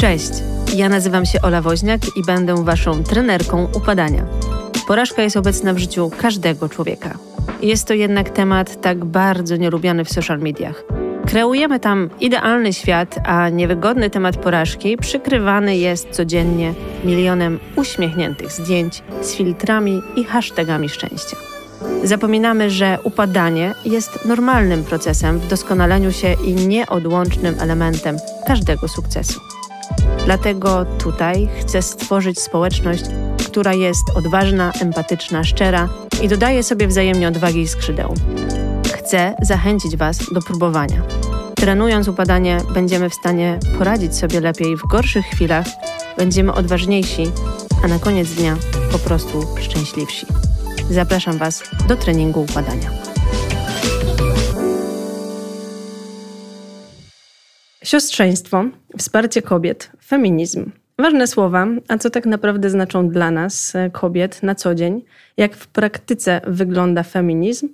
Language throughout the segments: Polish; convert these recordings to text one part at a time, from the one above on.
Cześć, ja nazywam się Ola Woźniak i będę Waszą trenerką upadania. Porażka jest obecna w życiu każdego człowieka. Jest to jednak temat tak bardzo nielubiany w social mediach. Kreujemy tam idealny świat, a niewygodny temat porażki przykrywany jest codziennie milionem uśmiechniętych zdjęć z filtrami i hashtagami szczęścia. Zapominamy, że upadanie jest normalnym procesem w doskonaleniu się i nieodłącznym elementem każdego sukcesu. Dlatego tutaj chcę stworzyć społeczność, która jest odważna, empatyczna, szczera i dodaje sobie wzajemnie odwagi i skrzydeł. Chcę zachęcić Was do próbowania. Trenując upadanie, będziemy w stanie poradzić sobie lepiej w gorszych chwilach, będziemy odważniejsi, a na koniec dnia po prostu szczęśliwsi. Zapraszam Was do treningu upadania. Siostrzeństwo, wsparcie kobiet, feminizm. Ważne słowa, a co tak naprawdę znaczą dla nas, e, kobiet, na co dzień, jak w praktyce wygląda feminizm.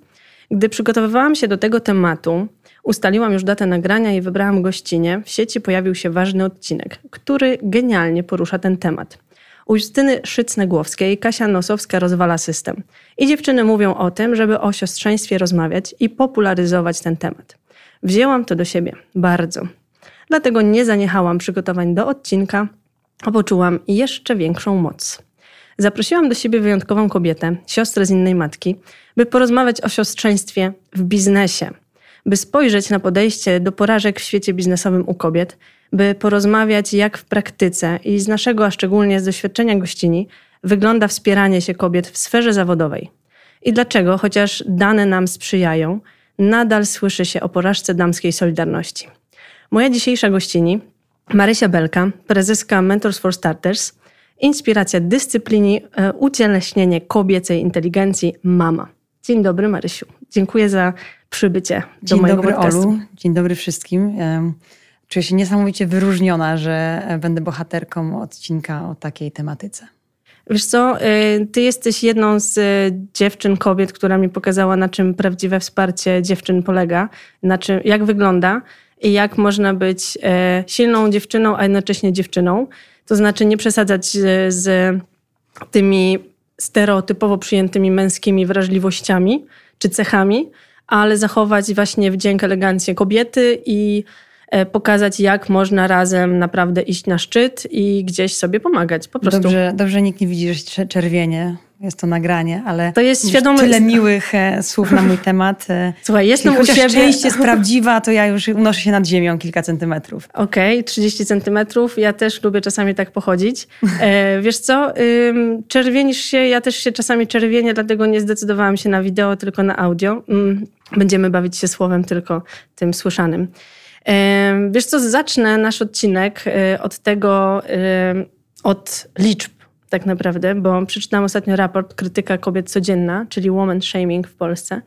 Gdy przygotowywałam się do tego tematu, ustaliłam już datę nagrania i wybrałam gościnie. W sieci pojawił się ważny odcinek, który genialnie porusza ten temat. U Justyny Szycnegłowskiej Kasia Nosowska rozwala system. I dziewczyny mówią o tym, żeby o siostrzeństwie rozmawiać i popularyzować ten temat. Wzięłam to do siebie bardzo. Dlatego nie zaniechałam przygotowań do odcinka, a poczułam jeszcze większą moc. Zaprosiłam do siebie wyjątkową kobietę, siostrę z innej matki, by porozmawiać o siostrzeństwie w biznesie, by spojrzeć na podejście do porażek w świecie biznesowym u kobiet, by porozmawiać, jak w praktyce i z naszego, a szczególnie z doświadczenia gościni, wygląda wspieranie się kobiet w sferze zawodowej. I dlaczego, chociaż dane nam sprzyjają, nadal słyszy się o porażce damskiej solidarności. Moja dzisiejsza gościni, Marysia Belka, prezeska Mentors for Starters, inspiracja dyscypliny, e, ucieleśnienie kobiecej inteligencji, mama. Dzień dobry Marysiu. Dziękuję za przybycie do Dzień mojego dobry podcastu. Olu. Dzień dobry wszystkim. Czuję się niesamowicie wyróżniona, że będę bohaterką odcinka o takiej tematyce. Wiesz co, y, ty jesteś jedną z dziewczyn, kobiet, która mi pokazała, na czym prawdziwe wsparcie dziewczyn polega, na czym, jak wygląda i jak można być e, silną dziewczyną, a jednocześnie dziewczyną. To znaczy nie przesadzać z, z tymi stereotypowo przyjętymi męskimi wrażliwościami czy cechami, ale zachować właśnie wdzięk, elegancję kobiety i e, pokazać, jak można razem naprawdę iść na szczyt i gdzieś sobie pomagać. Po prostu. Dobrze, dobrze nikt nie widzi, że czerwienie. Jest to nagranie, ale To jest świadomy- tyle miłych e, słów na mój temat. e, Słuchaj, jestem Jeśli u siebie. część jest prawdziwa, to ja już unoszę się nad ziemią kilka centymetrów. Okej, 30 centymetrów. Ja też lubię czasami tak pochodzić. E, wiesz co, ym, czerwienisz się, ja też się czasami czerwienię, dlatego nie zdecydowałam się na wideo, tylko na audio. Mm, będziemy bawić się słowem tylko tym słyszanym. Wiesz co, zacznę nasz odcinek e, od tego, od liczb tak naprawdę, bo przeczytałam ostatnio raport Krytyka Kobiet Codzienna, czyli Woman Shaming w Polsce,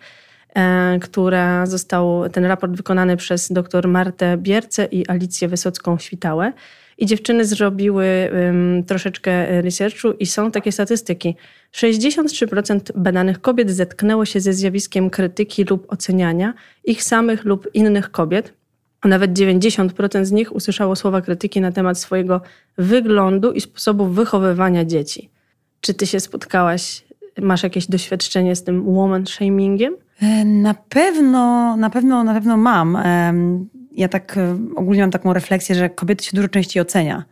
e, która został ten raport wykonany przez dr Martę Bierce i Alicję Wysocką-Świtałę. I dziewczyny zrobiły ym, troszeczkę researchu i są takie statystyki. 63% badanych kobiet zetknęło się ze zjawiskiem krytyki lub oceniania ich samych lub innych kobiet. A nawet 90% z nich usłyszało słowa krytyki na temat swojego wyglądu i sposobu wychowywania dzieci. Czy ty się spotkałaś, masz jakieś doświadczenie z tym woman shamingiem? E, Na pewno, na pewno, na pewno mam. Ja tak e, ogólnie mam taką refleksję, że kobiety się dużo częściej ocenia.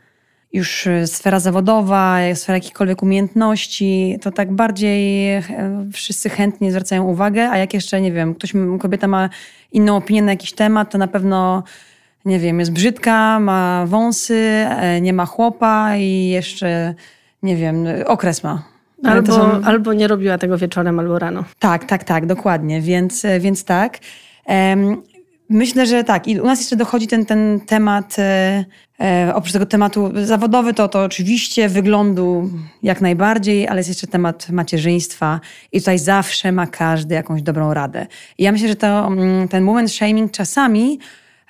Już e, sfera zawodowa, sfera jakichkolwiek umiejętności, to tak bardziej e, wszyscy chętnie zwracają uwagę, a jak jeszcze, nie wiem, ktoś, kobieta ma inną opinię na jakiś temat, to na pewno, nie wiem, jest brzydka, ma wąsy, e, nie ma chłopa i jeszcze, nie wiem, okres ma. Albo, są- albo nie robiła tego wieczorem, albo rano. tak, tak, tak, dokładnie. Więc, więc tak. Myślę, że tak. I u nas jeszcze dochodzi ten, ten temat, e, e, oprócz tego tematu zawodowy, to, to oczywiście wyglądu jak najbardziej, ale jest jeszcze temat macierzyństwa i tutaj zawsze ma każdy jakąś dobrą radę. I ja myślę, że to, mm, ten moment shaming czasami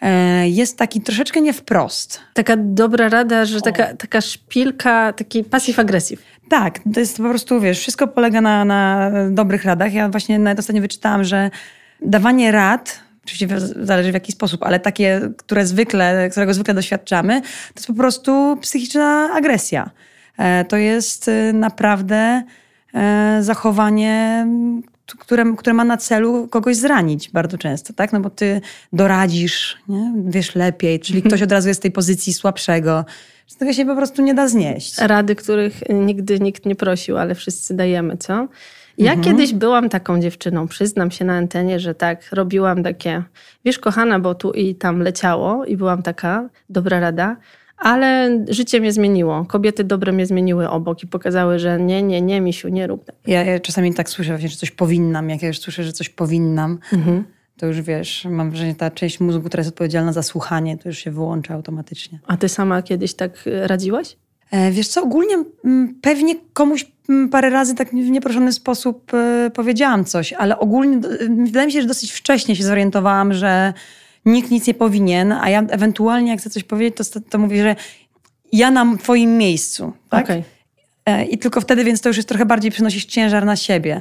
e, jest taki troszeczkę nie wprost. Taka dobra rada, że taka, taka szpilka, taki passive-aggressive. Tak, to jest po prostu, wiesz, wszystko polega na, na dobrych radach. Ja właśnie nawet ostatnio wyczytałam, że dawanie rad Oczywiście zależy w jaki sposób, ale takie, które zwykle, którego zwykle doświadczamy, to jest po prostu psychiczna agresja. E, to jest e, naprawdę e, zachowanie, które, które ma na celu kogoś zranić bardzo często, tak? No bo ty doradzisz, nie? wiesz lepiej, czyli ktoś od razu jest w tej pozycji słabszego. Z tego się po prostu nie da znieść. Rady, których nigdy nikt nie prosił, ale wszyscy dajemy, co? Ja mhm. kiedyś byłam taką dziewczyną, przyznam się na antenie, że tak, robiłam takie, wiesz, kochana, bo tu i tam leciało i byłam taka, dobra rada, ale życie mnie zmieniło. Kobiety dobre mnie zmieniły obok i pokazały, że nie, nie, nie, misiu, nie rób tak. Ja, ja czasami tak słyszę właśnie, że coś powinnam. Jak ja już słyszę, że coś powinnam, mhm. to już wiesz, mam wrażenie, ta część mózgu, która jest odpowiedzialna za słuchanie, to już się wyłącza automatycznie. A ty sama kiedyś tak radziłaś? E, wiesz co, ogólnie pewnie komuś parę razy tak w nieproszony sposób e, powiedziałam coś, ale ogólnie wydaje mi się, że dosyć wcześnie się zorientowałam, że nikt nic nie powinien, a ja ewentualnie jak chcę coś powiedzieć, to, to mówię, że ja na twoim miejscu. Tak? Okay. E, I tylko wtedy, więc to już jest trochę bardziej przynosisz ciężar na siebie.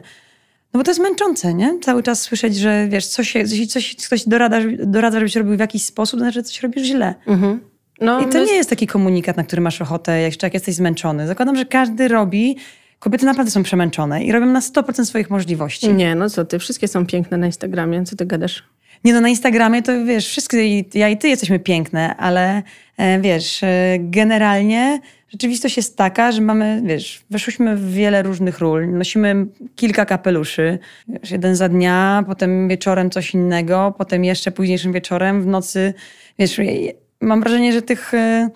No bo to jest męczące, nie? Cały czas słyszeć, że wiesz, coś, jeśli coś, ktoś doradza, doradza, żebyś robił w jakiś sposób, to znaczy, że coś robisz źle. Mhm. No, I to my... nie jest taki komunikat, na który masz ochotę, jeszcze jak jesteś zmęczony. Zakładam, że każdy robi. Kobiety naprawdę są przemęczone i robią na 100% swoich możliwości. Nie, no co ty, wszystkie są piękne na Instagramie, co ty gadasz? Nie no, na Instagramie to wiesz, wszystkie, ja i ty jesteśmy piękne, ale e, wiesz, e, generalnie rzeczywistość jest taka, że mamy, wiesz, weszłyśmy w wiele różnych ról, nosimy kilka kapeluszy, wiesz, jeden za dnia, potem wieczorem coś innego, potem jeszcze późniejszym wieczorem, w nocy, wiesz, mam wrażenie, że tych, e,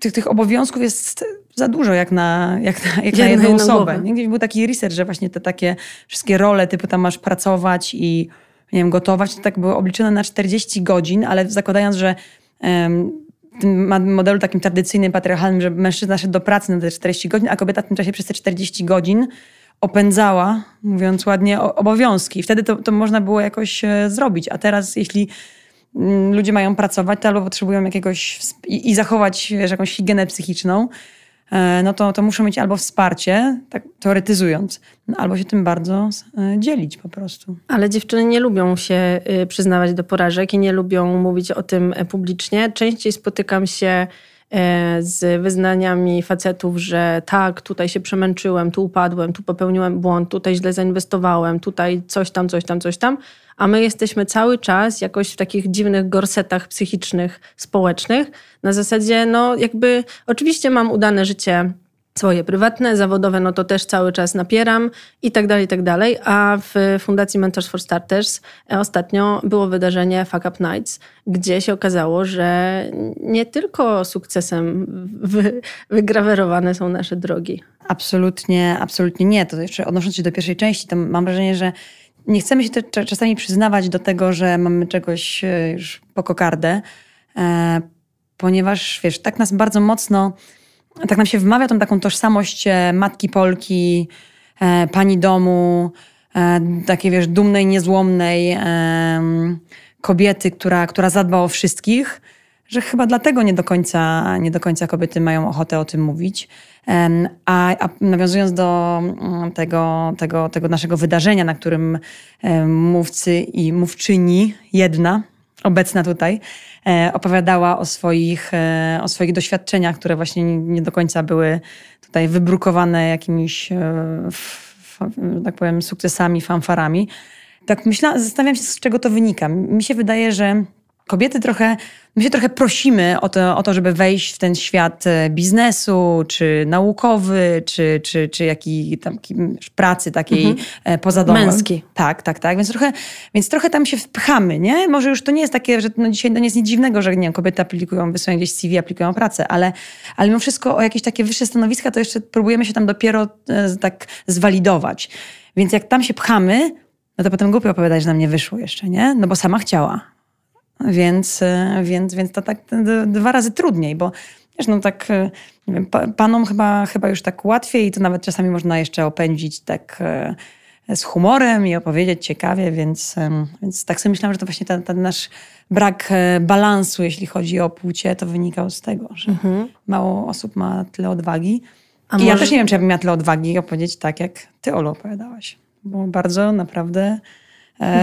tych, tych obowiązków jest za dużo jak na, jak na, jak na jedną osobę. Gdzieś był taki research, że właśnie te takie wszystkie role, typu tam masz pracować i nie wiem, gotować, to tak było obliczone na 40 godzin, ale zakładając, że w tym modelu takim tradycyjnym, patriarchalnym, że mężczyzna szedł do pracy na te 40 godzin, a kobieta w tym czasie przez te 40 godzin opędzała, mówiąc ładnie, obowiązki. I wtedy to, to można było jakoś e, zrobić. A teraz, jeśli ludzie mają pracować, albo potrzebują jakiegoś i, i zachować wiesz, jakąś higienę psychiczną, E, no to, to muszą mieć albo wsparcie, tak teoretyzując, no albo się tym bardzo e, dzielić po prostu. Ale dziewczyny nie lubią się y, przyznawać do porażek i nie lubią mówić o tym e, publicznie. Częściej spotykam się z wyznaniami facetów, że tak, tutaj się przemęczyłem, tu upadłem, tu popełniłem błąd, tutaj źle zainwestowałem, tutaj coś tam, coś tam, coś tam a my jesteśmy cały czas jakoś w takich dziwnych gorsetach psychicznych, społecznych. Na zasadzie, no jakby, oczywiście mam udane życie swoje prywatne, zawodowe, no to też cały czas napieram i tak dalej, i tak dalej. A w Fundacji Mentors for Starters e, ostatnio było wydarzenie Fuck Up Nights, gdzie się okazało, że nie tylko sukcesem wy, wygrawerowane są nasze drogi. Absolutnie, absolutnie nie. To jeszcze odnosząc się do pierwszej części, to mam wrażenie, że nie chcemy się czasami przyznawać do tego, że mamy czegoś e, już po kokardę, e, ponieważ wiesz, tak nas bardzo mocno, tak nam się wmawia tą taką tożsamość e, matki Polki, e, pani domu, e, takiej wiesz, dumnej, niezłomnej e, kobiety, która, która zadba o wszystkich, że chyba dlatego nie do końca, nie do końca kobiety mają ochotę o tym mówić. A, a nawiązując do mm, tego, tego, tego naszego wydarzenia, na którym mówcy i mówczyni, jedna, obecna tutaj, e, opowiadała o swoich, e, o swoich doświadczeniach, które właśnie nie do końca były tutaj wybrukowane jakimiś, e, tak powiem, sukcesami, fanfarami. Tak myślałam, zastanawiam się, z czego to wynika. Mi się wydaje, że kobiety trochę, my się trochę prosimy o to, o to, żeby wejść w ten świat e, biznesu, czy naukowy, czy, czy, czy jakiej tam pracy takiej mhm. E, poza domem. Męskiej. Tak, tak, tak. Więc trochę, więc trochę tam się wpchamy, nie? Może już to nie jest takie, że no dzisiaj to nie jest nic dziwnego, że nie wiem, kobiety aplikują, wysyłają gdzieś CV, aplikują pracę, ale, ale mimo wszystko o jakieś takie wyższe stanowiska to jeszcze próbujemy się tam dopiero e, tak zwalidować. Więc jak tam się pchamy, no to potem głupio opowiadać, że nam nie wyszło jeszcze, nie? No bo sama chciała. Więc, e, więc, więc to tak dwa razy trudniej, bo wiesz, no tak e, nie wiem, panom chyba, chyba już tak łatwiej i to nawet czasami można jeszcze opędzić tak e, z humorem i opowiedzieć ciekawie, więc, więc tak sobie myślałam, że to właśnie ten, ten nasz brak balansu, jeśli chodzi o płcie, to wynikał z tego, że mhm. mało osób ma tyle odwagi. A I może... ja też nie wiem, czy ja bym miała tyle odwagi opowiedzieć tak, jak ty, Olu, opowiadałaś. Bo bardzo naprawdę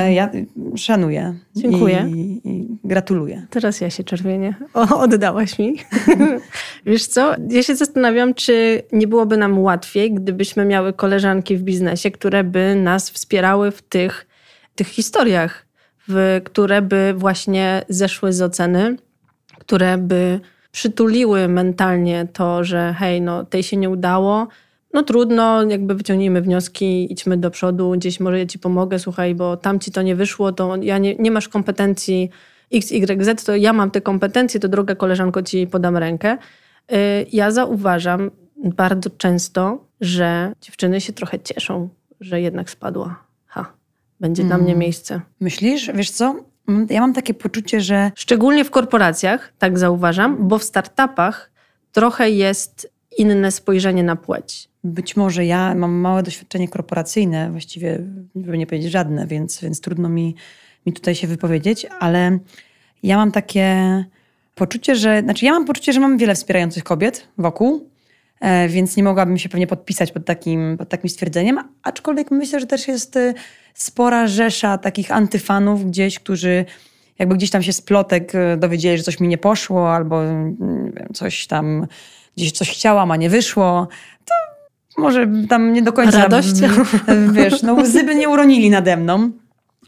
ja szanuję. Dziękuję. I, I, gratuluję. Teraz ja się czerwienię. O, oddałaś mi. Wiesz co? Ja się zastanawiam, czy nie byłoby nam łatwiej, gdybyśmy miały koleżanki w biznesie, które by nas wspierały w tych, tych historiach, w, które by właśnie zeszły z oceny, które by przytuliły mentalnie to, że hej, no tej się nie udało, no trudno, jakby wyciągnijmy wnioski, idźmy do przodu, gdzieś może ja ci pomogę, słuchaj, bo tam ci to nie wyszło, to ja nie, nie masz kompetencji X, Y, Z, to ja mam te kompetencje, to droga koleżanko ci podam rękę. Y, ja zauważam bardzo często, że dziewczyny się trochę cieszą, że jednak spadła. Ha, będzie dla mnie mm. miejsce. Myślisz? Wiesz co? Ja mam takie poczucie, że. Szczególnie w korporacjach, tak zauważam, bo w startupach trochę jest inne spojrzenie na płeć. Być może ja mam małe doświadczenie korporacyjne, właściwie, żeby nie powiedzieć żadne, więc, więc trudno mi, mi tutaj się wypowiedzieć, ale ja mam takie poczucie, że. Znaczy, ja mam poczucie, że mam wiele wspierających kobiet wokół, e, więc nie mogłabym się pewnie podpisać pod takim, pod takim stwierdzeniem, aczkolwiek myślę, że też jest e, spora rzesza takich antyfanów gdzieś, którzy jakby gdzieś tam się z plotek e, dowiedzieli, że coś mi nie poszło, albo wiem, coś tam gdzieś coś chciałam, a nie wyszło, to może tam nie do końca... Radość? Wiesz, no łzy by nie uronili nade mną,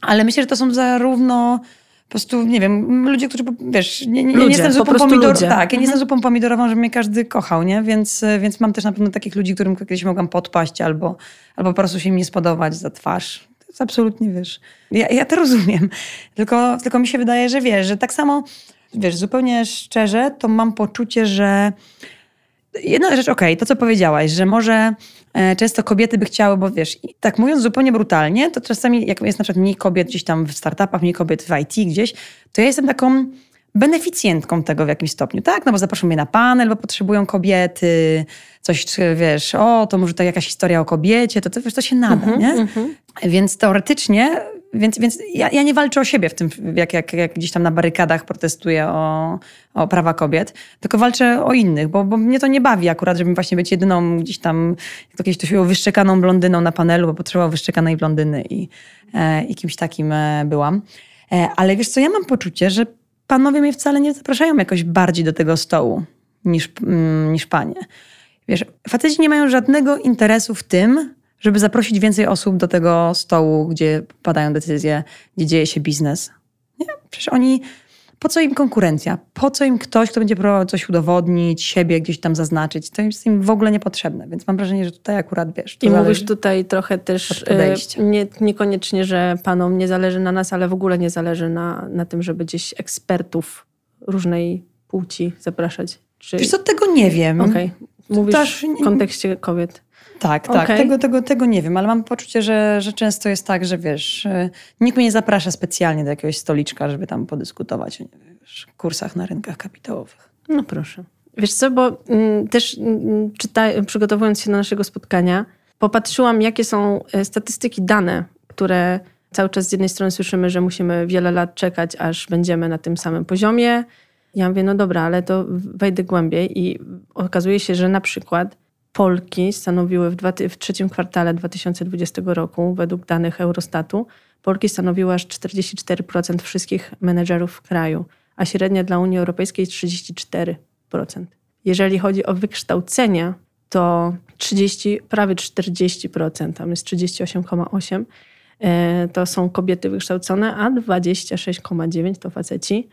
ale myślę, że to są zarówno po prostu, nie wiem, ludzie, którzy, wiesz, nie, nie, ludzie, nie jestem zupą pomidorową, tak, ja nie mhm. jestem zupą pomidorową, żeby mnie każdy kochał, nie? Więc, więc mam też na pewno takich ludzi, którym kiedyś mogłam podpaść albo, albo po prostu się im nie spodobać za twarz. To jest absolutnie, wiesz, ja, ja to rozumiem, tylko, tylko mi się wydaje, że wiesz, że tak samo, wiesz, zupełnie szczerze, to mam poczucie, że Jedna rzecz, okej, okay, to co powiedziałaś, że może e, często kobiety by chciały, bo wiesz, tak mówiąc zupełnie brutalnie, to czasami jak jest na przykład mniej kobiet gdzieś tam w startupach, mniej kobiet w IT gdzieś, to ja jestem taką beneficjentką tego w jakimś stopniu, tak? No bo zapraszam mnie na panel, bo potrzebują kobiety, coś, wiesz, o, to może to jakaś historia o kobiecie, to, to, wiesz, to się nada, mm -hmm, nie? Mm -hmm. Więc teoretycznie więc, więc ja, ja, nie walczę o siebie w tym, jak, jak, jak gdzieś tam na barykadach protestuję o, o prawa kobiet, tylko walczę o innych, bo, bo mnie to nie bawi akurat, żeby właśnie być jedyną gdzieś tam, jak to to się wyszczekaną blondyną na panelu, bo potrzebował wyszczekanej blondyny i, e, i kimś takim e, byłam. E, ale wiesz co, ja mam poczucie, że panowie mnie wcale nie zapraszają jakoś bardziej do tego stołu niż, mm, niż panie. Wiesz, faceci nie mają żadnego interesu w tym, żeby zaprosić więcej osób do tego stołu, gdzie padają decyzje, gdzie dzieje się biznes. Nie? Przecież oni, po co im konkurencja? Po co im ktoś, kto będzie próbował coś udowodnić, siebie gdzieś tam zaznaczyć? To jest im w ogóle niepotrzebne, więc mam wrażenie, że tutaj akurat wiesz. I mówisz tutaj trochę też e, nie, niekoniecznie, że panom nie zależy na nas, ale w ogóle nie zależy na, na tym, żeby gdzieś ekspertów różnej płci zapraszać. Czy... Wiesz co, tego nie wiem. Okej. Okay. Mówisz w kontekście kobiet. Tak, tak. Okay. Tego, tego, tego nie wiem, ale mam poczucie, że, że często jest tak, że wiesz, y, nikt mnie nie zaprasza specjalnie do jakiegoś stoliczka, żeby tam podyskutować o wiesz, kursach na rynkach kapitałowych. No proszę. Wiesz co, bo mm, też mm, czyta, przygotowując się do naszego spotkania, popatrzyłam, jakie są e, statystyki, dane, które cały czas z jednej strony słyszymy, że musimy wiele lat czekać, aż będziemy na tym samym poziomie. Ja mówię, no dobra, ale to wejdę głębiej i okazuje się, że na przykład Polki stanowiły w, dwa, w trzecim kwartale 2020 roku, według danych Eurostatu, Polki stanowiły aż 44% wszystkich menedżerów w kraju, a średnia dla Unii Europejskiej 34%. Jeżeli chodzi o wykształcenia, to 30, prawie 40%, tam jest 38,8%, e, to są kobiety wykształcone, a 26,9% to faceci.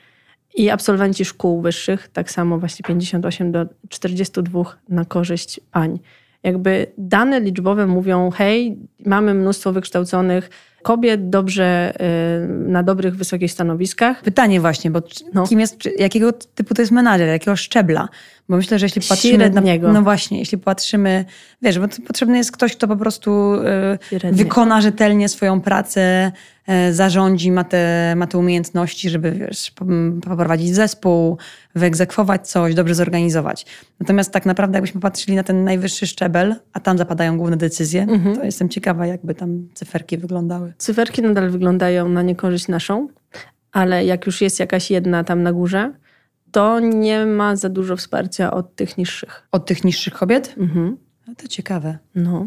I absolwenci szkół wyższych, tak samo właśnie 58 do 42 na korzyść pań. Jakby dane liczbowe mówią, hej, mamy mnóstwo wykształconych kobiet dobrze y, na dobrych, wysokich stanowiskach. Pytanie właśnie, bo no. kim jest, jakiego typu to jest menadżer, jakiego szczebla? Bo myślę, że jeśli patrzymy na, no właśnie, jeśli patrzymy, wiesz, bo potrzebny jest ktoś, kto po prostu y, wykona rzetelnie swoją pracę, y, zarządzi, ma te, ma te umiejętności, żeby wiesz, poprowadzić zespół, wyegzekwować coś, dobrze zorganizować. Natomiast tak naprawdę jakbyśmy patrzyli na ten najwyższy szczebel, a tam zapadają główne decyzje, mhm. to jestem ciekawa, jakby tam cyferki wyglądały. Cyferki nadal wyglądają na niekorzyść naszą, ale jak już jest jakaś jedna tam na górze, to nie ma za dużo wsparcia od tych niższych. Od tych niższych kobiet? Mhm. No to ciekawe. No.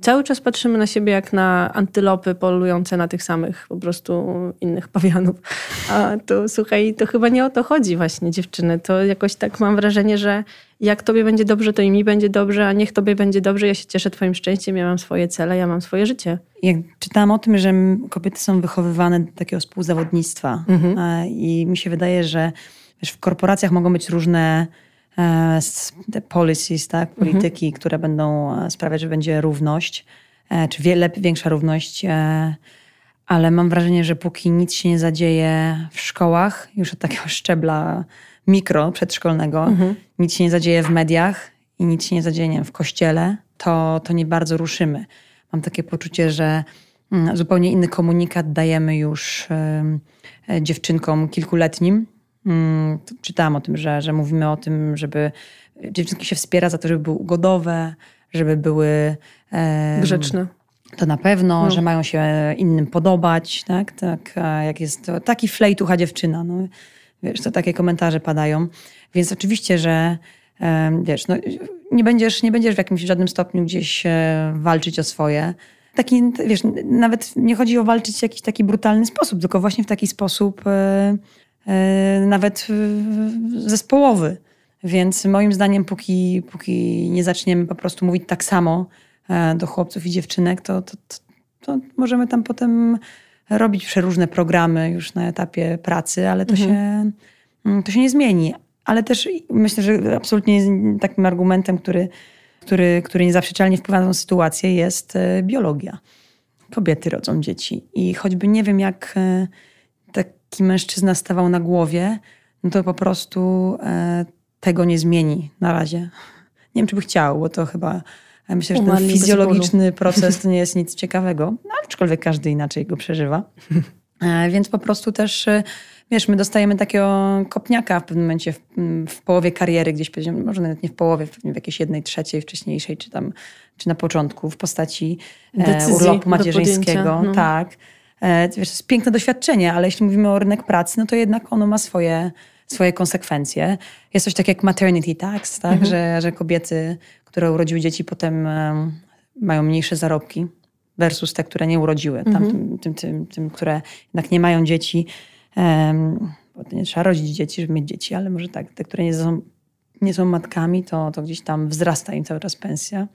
Cały czas patrzymy na siebie jak na antylopy polujące na tych samych po prostu innych pawianów. A to słuchaj, to chyba nie o to chodzi właśnie dziewczyny. To jakoś tak mam wrażenie, że jak tobie będzie dobrze, to i mi będzie dobrze, a niech tobie będzie dobrze, ja się cieszę twoim szczęściem, ja mam swoje cele, ja mam swoje życie. Jak czytałam o tym, że kobiety są wychowywane do takiego współzawodnictwa mhm. i mi się wydaje, że wiesz, w korporacjach mogą być różne e, policies, tak, mhm. polityki, mhm. które będą e, sprawiać, że będzie równość, e, czy wiele większa równość ale mam wrażenie, że póki nic się nie zadzieje w szkołach, już od takiego szczebla mikro przedszkolnego, mhm. nic się nie zadzieje w mediach i nic się nie zadzieje nie wiem, w kościele, to, to nie bardzo ruszymy. Mam takie poczucie, że mm, zupełnie inny komunikat dajemy już dziewczynkom kilkuletnim. Y, czytałam o tym, że, że mówimy o tym, żeby dziewczynki się wspiera za to, żeby były ugodowe, żeby były y, grzeczne. To na pewno, no. że mają się innym podobać, tak? tak jak jest to, taki flejtucha dziewczyna. No. Wiesz, to takie komentarze padają. Więc oczywiście, że wiesz, no, nie, będziesz, nie będziesz w jakimś żadnym stopniu gdzieś e, walczyć o swoje. Taki, wiesz, nawet nie chodzi o walczyć w jakiś taki brutalny sposób, tylko właśnie w taki sposób e, e, nawet zespołowy. Więc moim zdaniem, póki, póki nie zaczniemy po prostu mówić tak samo do chłopców i dziewczynek, to, to, to, to możemy tam potem robić przeróżne programy już na etapie pracy, ale to, mhm. się, mm, to się nie zmieni. Ale też myślę, że absolutnie takim argumentem, który, który, który niezaprzeczalnie wpływa na tę sytuację, jest e, biologia. Kobiety rodzą dzieci. I choćby nie wiem, jak e, taki mężczyzna stawał na głowie, no to po prostu e, tego nie zmieni na razie. Nie wiem, czy by chciał, bo to chyba Myślę, że ten fizjologiczny proces to nie jest nic ciekawego, no, aczkolwiek każdy inaczej go przeżywa. E, więc po prostu też, e, wiesz, my dostajemy takiego kopniaka w pewnym momencie w, w połowie kariery, gdzieś może nawet nie w połowie, pewnie w jakiejś jednej trzeciej wcześniejszej, czy tam, czy na początku, w postaci e, urlopu macierzyńskiego. No. Tak. Wiesz, to jest piękne doświadczenie, ale jeśli mówimy o rynek pracy, no to jednak ono ma swoje, swoje konsekwencje. Jest coś takiego jak maternity tax, tak? Mhm. Że, że kobiety, które urodziły dzieci, potem mają mniejsze zarobki versus te, które nie urodziły. Mhm. Tym, tym, tym, tym, które jednak nie mają dzieci, bo to nie trzeba rodzić dzieci, żeby mieć dzieci, ale może tak, te, które nie są, nie są matkami, to, to gdzieś tam wzrasta im cały czas pensja.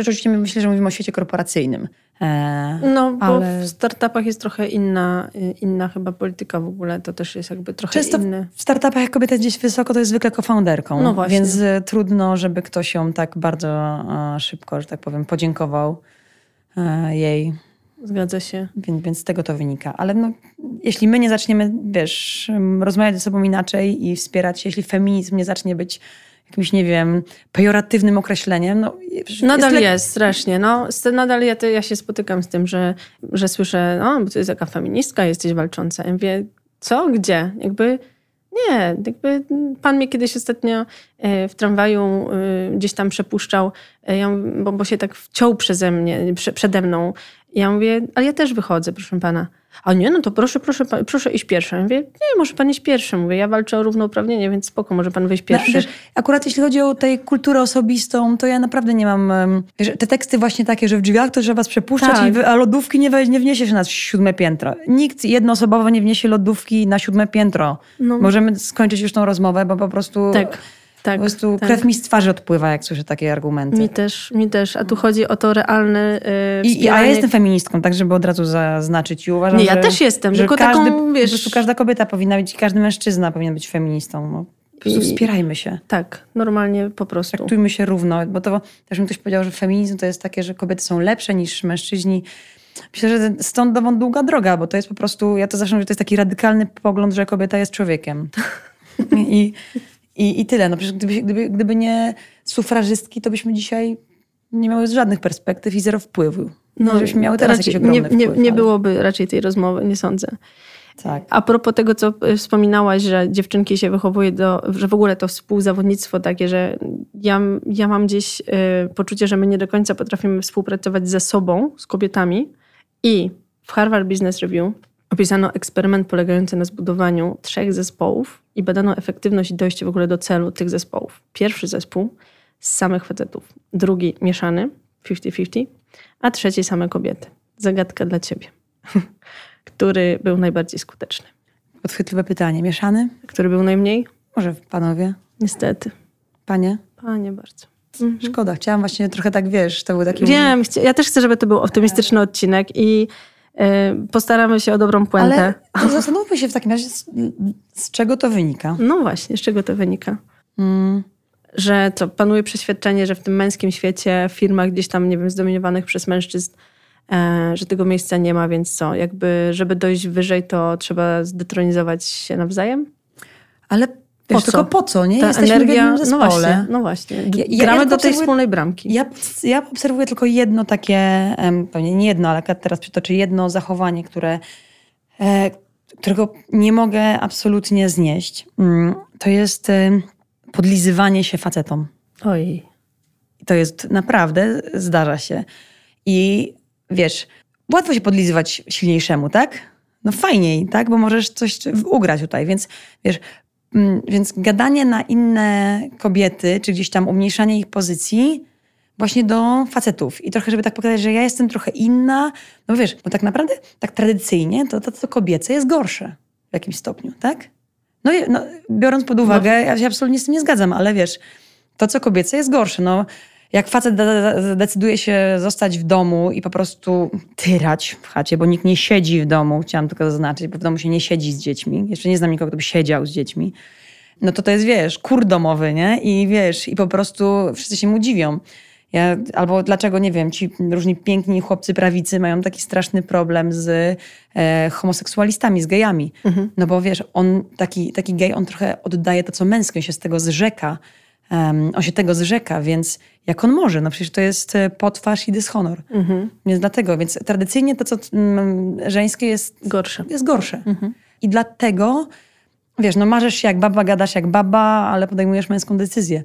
Oczywiście myślę, że mówimy o świecie korporacyjnym. E, no, bo ale... w startupach jest trochę inna, inna chyba polityka w ogóle. To też jest jakby trochę Często inny. w startupach jak kobieta gdzieś wysoko, to jest zwykle co-founderką. No właśnie. Więc e, trudno, żeby ktoś ją tak bardzo e, szybko, że tak powiem, podziękował jej. Zgadza się. Więc, więc z tego to wynika. Ale no, jeśli my nie zaczniemy, wiesz, rozmawiać ze sobą inaczej i wspierać się, jeśli feminizm nie zacznie być jakimś, nie wiem, pejoratywnym określeniem. No, nadal jest, jest strasznie. No, nadal ja, ja się spotykam z tym, że, że słyszę, no, bo to jest jaka feministka, jesteś walcząca. Ja mówię, co? Gdzie? Jakby nie, jakby pan mnie kiedyś ostatnio e, w tramwaju e, gdzieś tam przepuszczał, e, bo, bo się tak wciął przeze mnie, przede mną. Ja mówię, ale ja też wychodzę, proszę pana. A nie, no to proszę, proszę, proszę iść pierwszy. Ja mówię, nie, może pan iść pierwszy. Mówię, ja walczę o równouprawnienie, więc spoko, może pan wyjść no, pierwszy. No, wiesz, akurat jeśli chodzi o tę kulturę osobistą, to ja naprawdę nie mam... Wiesz, te teksty właśnie takie, że w drzwiach to trzeba was przepuszczać, tak. i, a lodówki nie, nie wniesie się na siódme piętro. Nikt jednoosobowo nie wniesie lodówki na siódme piętro. No. Możemy skończyć już tą rozmowę, bo po prostu... Tak tak, po prostu tak. krew mi z twarzy odpływa, jak słyszę takie argumenty. Mi też, mi też. A tu chodzi o to realne yy, I, A ja jestem feministką, tak żeby od razu zaznaczyć i uważam, Nie, ja że, też jestem, że tylko każdy, taką, wiesz... Po prostu każda kobieta powinna być, każdy mężczyzna powinien być feministą. No. Po prostu wspierajmy się. Tak, normalnie po prostu. Traktujmy się równo, bo to też mi ktoś powiedział, że feminizm to jest takie, że kobiety są lepsze niż mężczyźni. Myślę, że stąd dowąd długa droga, bo to jest po prostu, ja to zawsze że to jest taki radykalny pogląd, że kobieta jest człowiekiem. I, i, i tyle. No przecież gdyby, gdyby, gdyby nie sufrażystki, to byśmy dzisiaj nie miały żadnych perspektyw i zero wpływu. No, żebyśmy miały teraz raczej, jakiś nie, nie, wpływ, nie ale... byłoby raczej tej rozmowy, nie sądzę. Tak. A propos tego, co e, wspominałaś, że dziewczynki się wychowuje do, że w ogóle to współzawodnictwo takie, że ja, ja mam gdzieś y, poczucie, że my nie do końca potrafimy współpracować ze sobą, z kobietami. I w Harvard Business Review opisano eksperyment polegający na zbudowaniu trzech zespołów i badano efektywność i dojście w ogóle do celu tych zespołów. Pierwszy zespół z samych facetów, drugi mieszany, 50-50 a trzeci same kobiety. Zagadka dla ciebie. Który był najbardziej skuteczny? Podchwytliwe pytanie. Mieszany? Który był najmniej? Może panowie? Niestety. Panie? Panie bardzo. Mhm. Szkoda. Chciałam właśnie trochę tak, wiesz, to był taki... Wiem, ja też chcę, żeby to był optymistyczny odcinek i postaramy się o dobrą puentę. Ale zastanówmy się w takim razie, z, z czego to wynika. No właśnie, z czego to wynika? Mm. Że co, panuje przeświadczenie, że w tym męskim świecie, w firmach gdzieś tam, nie wiem, zdominowanych przez mężczyzn, e, że tego miejsca nie ma, więc co, jakby, żeby dojść wyżej, to trzeba zdetronizować się nawzajem? Ale Wiesz, tylko po co, nie? Ta Jesteśmy energia, w no właśnie, no właśnie. Ja, Gramy ja do tej wspólnej bramki. Ja, ja obserwuję tylko jedno takie, pewnie nie jedno, ale teraz przytoczę jedno zachowanie, które, e, którego nie mogę absolutnie znieść. Mm, to jest podlizywanie się facetom. Oj. To jest naprawdę, zdarza się. I wiesz, łatwo się podlizywać silniejszemu, tak? No fajniej, tak? Bo możesz coś ugrać tutaj, więc wiesz, więc gadanie na inne kobiety, czy gdzieś tam umniejszanie ich pozycji, właśnie do facetów. I trochę, żeby tak pokazać, że ja jestem trochę inna. No wiesz, bo tak naprawdę, tak tradycyjnie, to to, to kobiece jest gorsze w jakimś stopniu, tak? No, no biorąc pod uwagę, no. ja się absolutnie z tym nie zgadzam, ale wiesz, to co kobiece jest gorsze. No, jak facet decyduje się zostać w domu i po prostu tyrać w chacie, bo nikt nie siedzi w domu, chciałam tylko zaznaczyć, bo w domu się nie siedzi z dziećmi. Jeszcze nie znam nikogo, kto by siedział z dziećmi. No to to jest, wiesz, kur domowy, nie? I wiesz, i po prostu wszyscy się mu dziwią. Ja, albo dlaczego, nie wiem, ci różni piękni chłopcy prawicy mają taki straszny problem z e, homoseksualistami, z gejami. Mhm. No bo wiesz, on, taki, taki gej, on trochę oddaje to, co męskie, się z tego zrzeka. Um, on się tego zrzeka, więc jak on może? No przecież to jest e, potwarz i dyshonor. Mhm. Więc dlatego, więc tradycyjnie to, co mm, żeńskie jest gorsze. Jest gorsze. Mhm. I dlatego, wiesz, no marzysz się jak baba, gadasz jak baba, ale podejmujesz męską decyzję.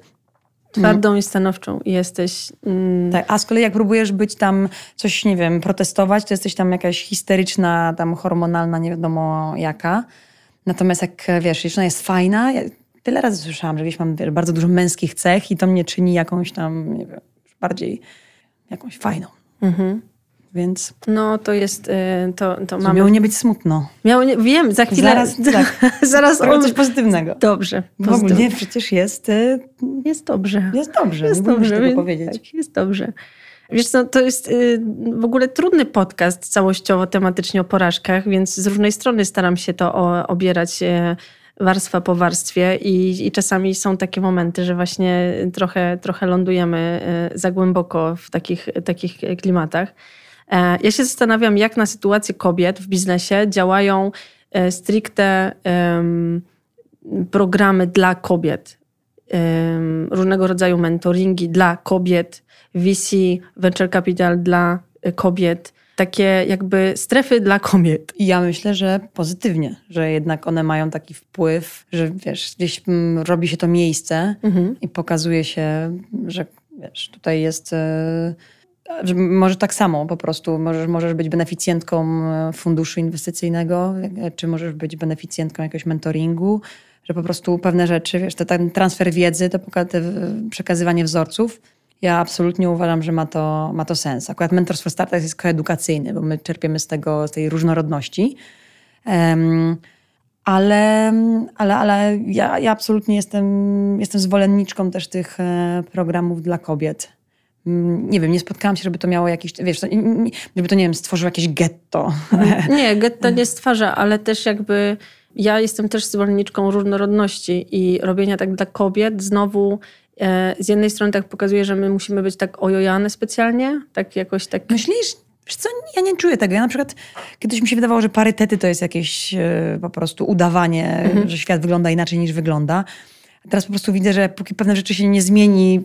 Twardą mm. i stanowczą jesteś... Mm. Tak, a z kolei jak próbujesz być tam coś, nie wiem, protestować, to jesteś tam jakaś histeryczna, tam hormonalna, nie wiadomo jaka. Natomiast jak, wiesz, jeśli ona jest fajna, tyle razy słyszałam, że gdzieś mam bardzo dużo męskich cech i to mnie czyni jakąś tam, nie wiem, bardziej jakąś fajną. Mhm. Więc... No to jest, y, to, to mamy... Miało nie być smutno. Miało nie... Wiem, za chwilę... Zaraz, tak. Zaraz o... coś pozytywnego. Dobrze. W ogóle przecież jest... Y, jest dobrze. Jest dobrze, jest nie dobrze, tego powiedzieć. Tak, jest dobrze. Wiesz co, to jest y, w ogóle trudny podcast całościowo, tematycznie o porażkach, więc z różnej strony staram się to obierać warstwa po warstwie i, i czasami są takie momenty, że właśnie trochę, trochę lądujemy za głęboko w takich, takich klimatach. E, ja się zastanawiam, jak na sytuację kobiet w biznesie działają e, stricte programy dla kobiet, różnego rodzaju mentoringi dla kobiet, VC, venture capital dla e, kobiet, takie jakby strefy dla kobiet. Ja myślę, że pozytywnie, że jednak one mają taki wpływ, że wiesz, gdzieś mm, robi się to miejsce mhm. i pokazuje się, że wiesz, tutaj jest może tak samo po prostu. Możesz, możesz być beneficjentką e, funduszu inwestycyjnego, e, czy możesz być beneficjentką jakiegoś mentoringu, że po prostu pewne rzeczy, wiesz, ten transfer wiedzy, to przekazywanie wzorców, ja absolutnie uważam, że ma to, ma to sens. Akurat Mentorstwo Startup jest koedukacyjny, bo my czerpiemy z tego, z tej różnorodności. Um, ale, ale, ale ja, ja absolutnie jestem, jestem zwolenniczką też tych e, programów dla kobiet Mm, nie wiem, nie spotkałam się, żeby to miało jakiś, wiesz, żeby to, nie wiem, stworzyło jakieś getto. Nie, getto nie stwarza, ale też jakby ja jestem też zwolenniczką różnorodności i robienia tak dla kobiet znowu z jednej strony tak pokazuje, że my musimy być tak ojojane specjalnie, tak jakoś tak... Myślisz? Wiesz co, ja nie czuję tego. Ja na przykład kiedyś mi się wydawało, że parytety to jest jakieś e, po prostu udawanie, mhm. że świat wygląda inaczej niż wygląda. A teraz po prostu widzę, że póki pewne rzeczy się nie zmieni,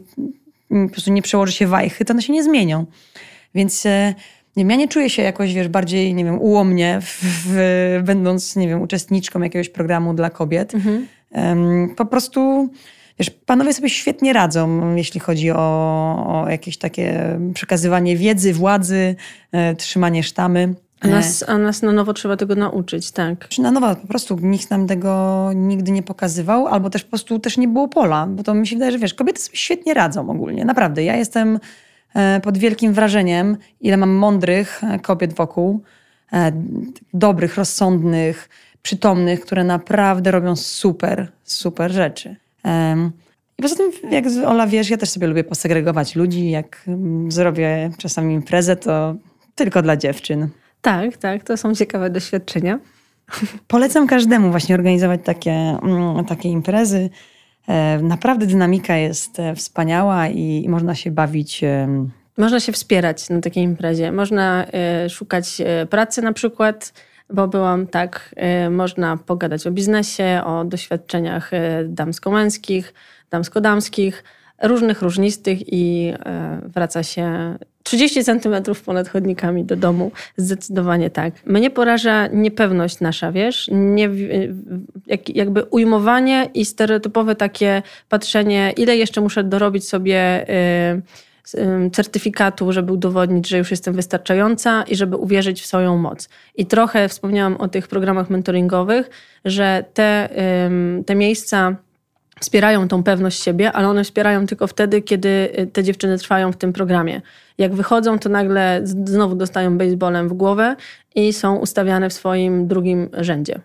po prostu nie przełoży się wajchy, to one się nie zmienią. Więc e, nie wiem, ja nie czuję się jakoś, wiesz, bardziej, nie wiem, ułomnie, w, w, będąc, nie wiem, uczestniczką jakiegoś programu dla kobiet. Mhm. Po prostu, wiesz, panowie sobie świetnie radzą, jeśli chodzi o, o jakieś takie przekazywanie wiedzy, władzy, e, trzymanie sztamy. A nas, a nas na nowo trzeba tego nauczyć, tak. Na nowo po prostu nikt nam tego nigdy nie pokazywał, albo też po prostu też nie było pola, bo to mi się wydaje, że wiesz, kobiety sobie świetnie radzą ogólnie, naprawdę. Ja jestem e, pod wielkim wrażeniem, ile mam mądrych e, kobiet wokół, e, dobrych, rozsądnych, przytomnych, które naprawdę robią super, super rzeczy. I poza tym, jak Ola wiesz, ja też sobie lubię posegregować ludzi. Jak mm, zrobię czasami imprezę, to tylko dla dziewczyn. Tak, tak, to są ciekawe doświadczenia. Polecam każdemu właśnie organizować takie, mm, takie imprezy. E, naprawdę dynamika jest e, wspaniała i, można się bawić. Można się wspierać na takiej imprezie. Można e, szukać pracy na przykład, bo byłam tak, można pogadać o biznesie, o doświadczeniach damsko-męskich, damsko-damskich, różnych, różnistych i wraca się 30 centymetrów ponad chodnikami do domu. Zdecydowanie tak. Mnie poraża niepewność nasza, wiesz? Nie, jak, jakby ujmowanie i stereotypowe takie patrzenie, ile jeszcze muszę dorobić sobie y, y, certyfikatu, żeby udowodnić, że już jestem wystarczająca i żeby uwierzyć w swoją moc. I trochę wspomniałam o tych programach mentoringowych, że te, te miejsca wspierają tą pewność siebie, ale one wspierają tylko wtedy, kiedy y, te dziewczyny trwają w tym programie. Jak wychodzą, to nagle znowu dostają baseballem w głowę i są ustawiane w swoim drugim rzędzie.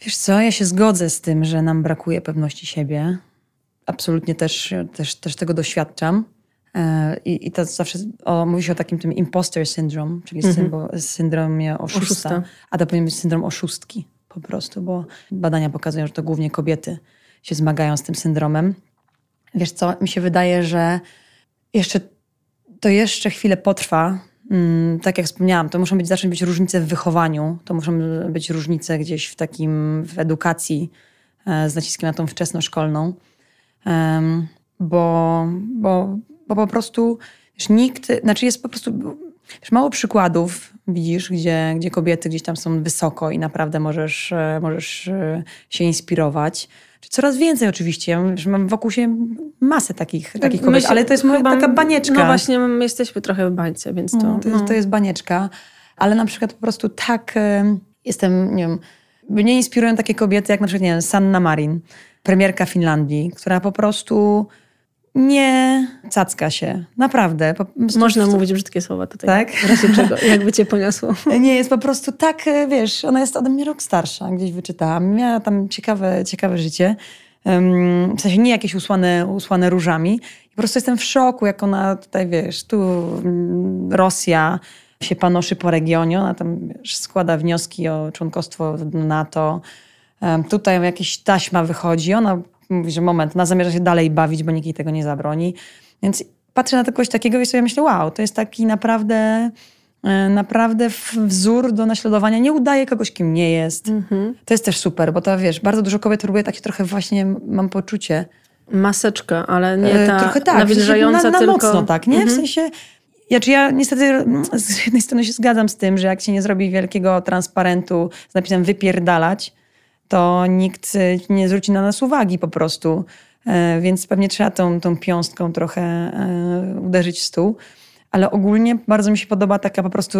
Wiesz co, ja się zgodzę z tym, że nam brakuje pewności siebie. Absolutnie też, też, też tego doświadczam. E, I, i to zawsze o, mówi się o takim tym imposter syndrome, czyli mhm. syndromie oszusta, oszusta, a to powinien być syndrom oszustki po prostu, bo badania pokazują, że to głównie kobiety się zmagają z tym syndromem. Wiesz co, mi się wydaje, że jeszcze to jeszcze chwilę potrwa. Mm, tak jak wspomniałam, to muszą być, zacząć być różnice w wychowaniu, to muszą być różnice gdzieś w takim, w edukacji e, z naciskiem na tą wczesnoszkolną. Bo, bo, bo po prostu wiesz, nikt, znaczy jest po prostu wiesz, mało przykładów, widzisz, gdzie, gdzie kobiety gdzieś tam są wysoko i naprawdę możesz, e, możesz e, się inspirować. Coraz więcej oczywiście. Mam wokół się masę takich, takich kobiet, ale to jest chyba, taka banieczka. No właśnie, my jesteśmy trochę w bańce, więc to... No, to, jest, no. to jest banieczka. Ale na przykład po prostu tak jestem, nie wiem, mnie inspirują takie kobiety jak na przykład, nie wiem, Sanna Marin, premierka Finlandii, która po prostu nie cacka się. Naprawdę. Można mówić brzydkie słowa tutaj. Tak? W razie czego? Jakby cię poniosło. Nie, jest po prostu tak, e, wiesz, ona jest ode mnie rok starsza, gdzieś wyczytałam. Miała tam ciekawe, ciekawe życie. w sensie nie jakieś usłane, usłane różami. Po prostu jestem w szoku, jak ona tutaj, wiesz, tu mm, Rosja się panoszy po regionie. Ona tam wiesz, składa wnioski o członkostwo w NATO. Tutaj jakieś taśma wychodzi. Ona mówi, że moment, ona zamierza się dalej bawić, bo nikt jej tego nie zabroni. Więc patrzę na to kogoś takiego i sobie myślę, wow, to jest taki naprawdę e, naprawdę wzór do naśladowania. Nie udaje kogoś, kim nie jest. Mhm. To jest też super, bo to wiesz, bardzo dużo kobiet próbuje takie trochę właśnie, mam poczucie... Maseczka, ale nie e, ta trochę tak, nawilżająca na, na tylko... mocno tak, nie? Mhm. W sensie... Ja, czy ja niestety z jednej strony się zgadzam z tym, że jak się nie zrobi wielkiego transparentu z napisem wypierdalać, to nikt y, nie zwróci na nas uwagi po prostu. E, więc pewnie trzeba tą, tą piąstką trochę e, uderzyć w stół. Ale ogólnie bardzo mi się podoba taka po prostu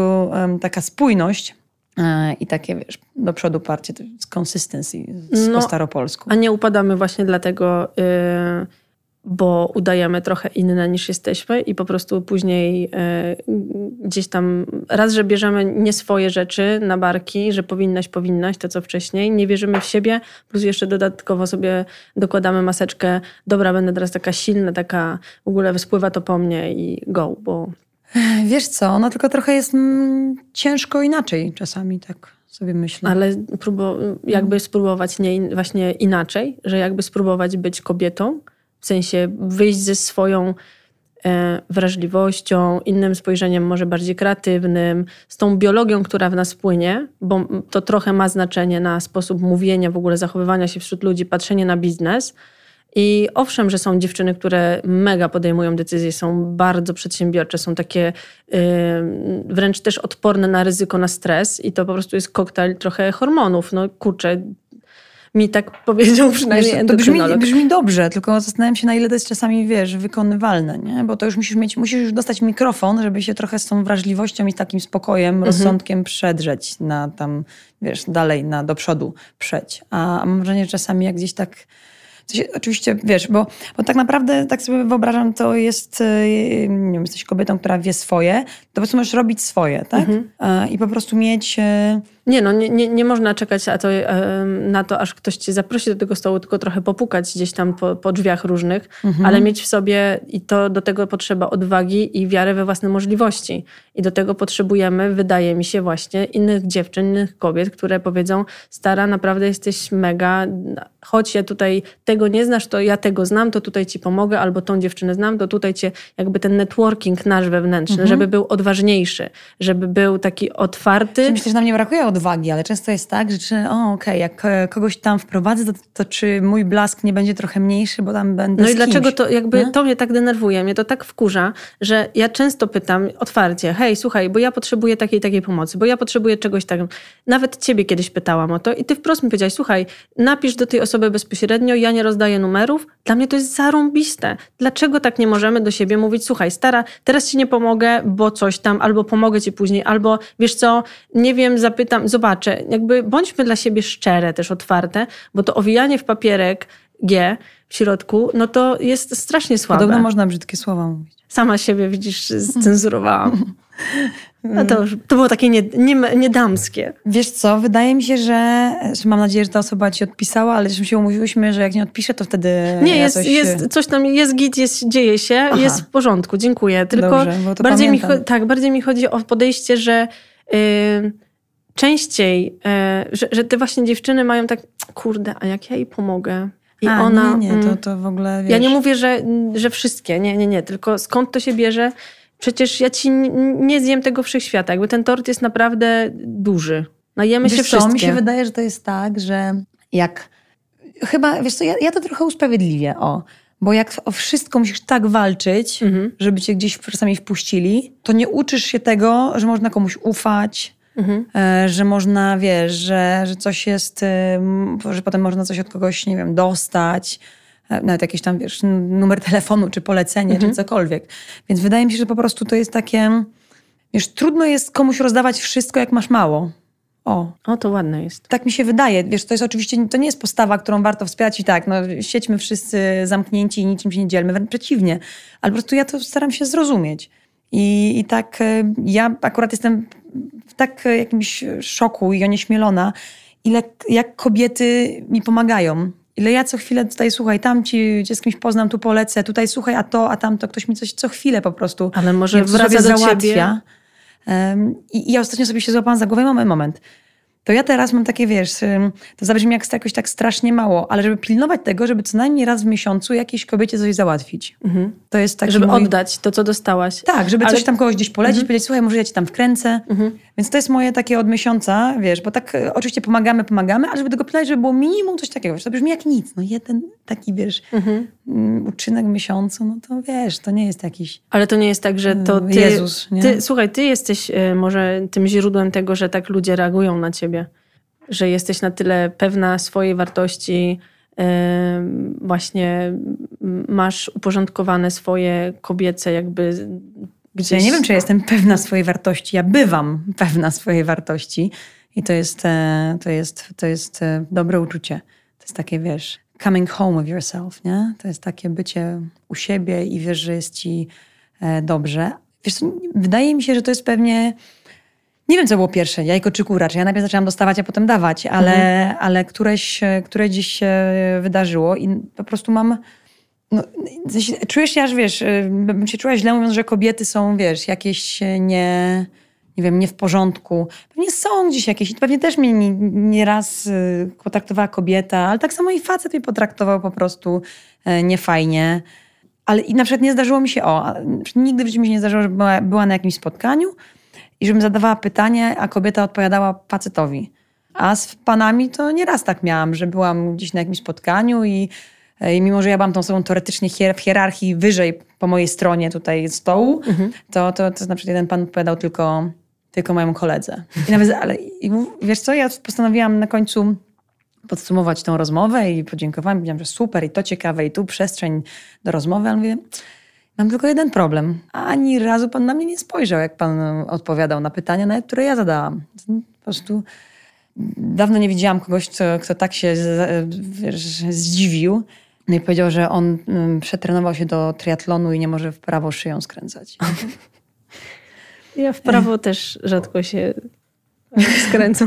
taka spójność e, i takie, wiesz, do przodu parcie, consistency no, po staropolsku. A nie upadamy właśnie dlatego... Yy bo udajemy trochę inne niż jesteśmy i po prostu później e, gdzieś tam raz, że bierzemy nie swoje rzeczy na barki, że powinnaś, powinnaś, to co wcześniej, nie wierzymy w siebie, plus jeszcze dodatkowo sobie dokładamy maseczkę, dobra, będę teraz taka silna, taka w ogóle spływa to po mnie i go, bo... Wiesz co, no tylko trochę jest mm, ciężko inaczej czasami, tak sobie myślę. Ale próbo- jakby spróbować nie, właśnie inaczej, że jakby spróbować być kobietą, w sensie wyjść ze swoją e, wrażliwością, innym spojrzeniem, może bardziej kreatywnym, z tą biologią, która w nas płynie, bo to trochę ma znaczenie na sposób mówienia, w ogóle zachowywania się wśród ludzi, patrzenie na biznes. I owszem, że są dziewczyny, które mega podejmują decyzje, są bardzo przedsiębiorcze, są takie yy, wręcz też odporne na ryzyko, na stres i to po prostu jest koktajl trochę hormonów. No kurczę, mi tak powiedział przynajmniej wiesz, To brzmi, brzmi dobrze, tylko zastanawiam się, na ile to jest czasami, wiesz, wykonywalne, nie? Bo to już musisz mieć, musisz już dostać mikrofon, żeby się trochę z tą wrażliwością i takim spokojem, mhm. rozsądkiem przedrzeć na tam, wiesz, dalej, na, do przodu przeć. A, a mam wrażenie, że czasami jak gdzieś tak oczywiście, wiesz, bo, bo tak naprawdę, tak sobie wyobrażam, to jest, e, nie wiem, jesteś kobietą, która wie swoje, to po prostu możesz robić swoje, tak? Mhm. I po prostu mieć e, nie, no nie, nie, nie można czekać to, na to, aż ktoś cię zaprosi do tego stołu, tylko trochę popukać gdzieś tam po, po drzwiach różnych, mhm. ale mieć w sobie i to do tego potrzeba odwagi i wiary we własne możliwości. I do tego potrzebujemy, wydaje mi się, właśnie innych dziewczyn, innych kobiet, które powiedzą, stara, naprawdę jesteś mega, choć ja tutaj tego nie znasz, to ja tego znam, to tutaj ci pomogę, albo tą dziewczynę znam, to tutaj cię, jakby ten networking nasz wewnętrzny, mhm. żeby był odważniejszy, żeby był taki otwarty. Myślę, że nam nie brakuje odwagi, ale często jest tak, że czy, o okej, okay, jak e, kogoś tam wprowadzę, to, to, czy mój blask nie będzie trochę mniejszy, bo tam będę No i dlaczego to jakby, nie? to mnie tak denerwuje, mnie to tak wkurza, że ja często pytam otwarcie, hej, słuchaj, bo ja potrzebuję takiej takiej pomocy, bo ja potrzebuję czegoś takiego. Nawet ciebie kiedyś pytałam o to i ty wprost mi powiedziałaś, słuchaj, napisz do tej osoby bezpośrednio, ja nie rozdaję numerów. Dla mnie to jest zarąbiste. Dlaczego tak nie możemy do siebie mówić, słuchaj, stara, teraz ci nie pomogę, bo coś tam, albo pomogę ci później, albo wiesz co, nie wiem, zapytam, zobaczę. Jakby bądźmy dla siebie szczere, też otwarte, bo to owijanie w papierek G w środku, no to jest strasznie słabe. Podobno można brzydkie słowa mówić. Sama siebie, widzisz, zcenzurowałam. No to, to było takie niedamskie. Nie, nie Wiesz co, wydaje mi się, że, że mam nadzieję, że ta osoba ci odpisała, ale żeśmy się umówiłyśmy, że jak nie odpisze, to wtedy Nie, ja jest, coś... jest coś tam, jest git, jest, dzieje się, Aha. jest w porządku, dziękuję. Tylko Dobrze, bardziej, mi, tak, bardziej mi chodzi o podejście, że yy, częściej, yy, że, że te właśnie dziewczyny mają tak, kurde, a jak ja jej pomogę? I a, ona... Nie, nie, to, to w ogóle, wiesz... Ja nie mówię, że, że wszystkie, nie, nie, nie, tylko skąd to się bierze? Przecież ja ci nie zjem tego wszechświata. Jakby ten tort jest naprawdę duży. Najemy wiesz się wszystkie. Co, mi się wydaje, że to jest tak, że jak... Chyba, wiesz co, ja, ja to trochę usprawiedliwię, o. Bo jak o wszystko musisz tak walczyć, mhm. żeby cię gdzieś czasami wpuścili, to nie uczysz się tego, że można komuś ufać, mhm. E, że można, wiesz, że, że coś jest, że potem można coś od kogoś, nie wiem, dostać E, nawet jakiś tam, wiesz, numer telefonu, czy polecenie, mhm. czy cokolwiek. Więc wydaje mi się, że po prostu to jest takie, wiesz, trudno jest komuś rozdawać wszystko, jak masz mało. O. o, to ładne jest. Tak mi się wydaje. Wiesz, to jest oczywiście, to nie jest postawa, którą warto wspierać i tak, no siedźmy wszyscy zamknięci i niczym się nie dzielmy, wręcz przeciwnie. Ale po prostu ja to staram się zrozumieć. I, i tak e, ja akurat jestem w tak e, jakimś szoku i onieśmielona, ile, jak kobiety mi pomagają Ile ja co chwilę tutaj, słuchaj, tam ci cię z kimś poznam, tu polecę, tutaj słuchaj, a to, a tamto, ktoś mi coś co chwilę po prostu Ale może wraca do załatwia. Ciebie. I, I ja ostatnio sobie się złapałam za głowę, moment, moment to ja teraz mam takie, wiesz, to zabrzmi jak jakoś tak strasznie mało, ale żeby pilnować tego, żeby co najmniej raz w miesiącu jakiejś kobiecie coś załatwić. Mhm. To jest tak, Żeby mój... oddać to, co dostałaś. Tak, żeby ale... coś tam kogoś gdzieś polecić, mhm. powiedzieć, słuchaj, może ja ci tam wkręcę. Mhm. Więc to jest moje takie od miesiąca, wiesz, bo tak e, oczywiście pomagamy, pomagamy, ale żeby tego pilnować, żeby było minimum coś takiego. Wiesz, to brzmi jak nic. No jeden taki, wiesz, mhm. Mm, uczynek miesiącu, no to wiesz, to nie jest jakiś... Ale to nie jest tak, że to ty... Jezus, nie? Ty, słuchaj, ty jesteś y, może tym źródłem tego, że tak ludzie reagują na ciebie że jesteś na tyle pewna swojej wartości, właśnie masz uporządkowane swoje kobiece jakby gdzieś... Ja nie wiem, czy jestem pewna swojej wartości. Ja bywam pewna swojej wartości i to jest, e, to jest, to jest e, dobre uczucie. To jest takie, wiesz, coming home with yourself, nie? To jest takie bycie u siebie i wiesz, że jest ci e, dobrze. Wiesz, wydaje mi się, że to jest pewnie nie wiem, co było pierwsze, jajko czy kura. Czy ja najpierw zaczęłam dostawać, a potem dawać, ale, mhm. ale któreś, które dziś się wydarzyło i po prostu mam... No, czujesz się aż, wiesz, bym się czuła źle mówiąc, że kobiety są, wiesz, jakieś nie, nie wiem, nie w porządku. Pewnie są gdzieś jakieś, pewnie też mnie nieraz nie potraktowała kobieta, ale tak samo i facet mnie potraktował po prostu e, niefajnie. Ale i na przykład nie zdarzyło mi się, o, nigdy w życiu mi się nie zdarzyło, że była, była na jakimś spotkaniu, i żebym zadawała pytanie, a kobieta odpowiadała facetowi. A z panami to nieraz tak miałam, że byłam gdzieś na jakimś spotkaniu i, i mimo, że ja byłam tą osobą teoretycznie hier, w hierarchii wyżej po mojej stronie tutaj stołu, mhm. to, to, to na przykład jeden pan odpowiadał tylko, tylko mojemu koledze. I nawet, ale i wiesz co, ja postanowiłam na końcu podsumować tą rozmowę i podziękowałam. Powiedziałam, że super i to ciekawe i tu przestrzeń do rozmowy, ale mówię, Mam tylko jeden problem. Ani razu pan na mnie nie spojrzał, jak pan odpowiadał na pytania, nawet które ja zadałam. Po prostu dawno nie widziałam kogoś, kto, kto tak się wiesz, zdziwił. No i powiedział, że on um, przetrenował się do triatlonu i nie może w prawo szyją skręcać. Ja w prawo też rzadko się skręcą.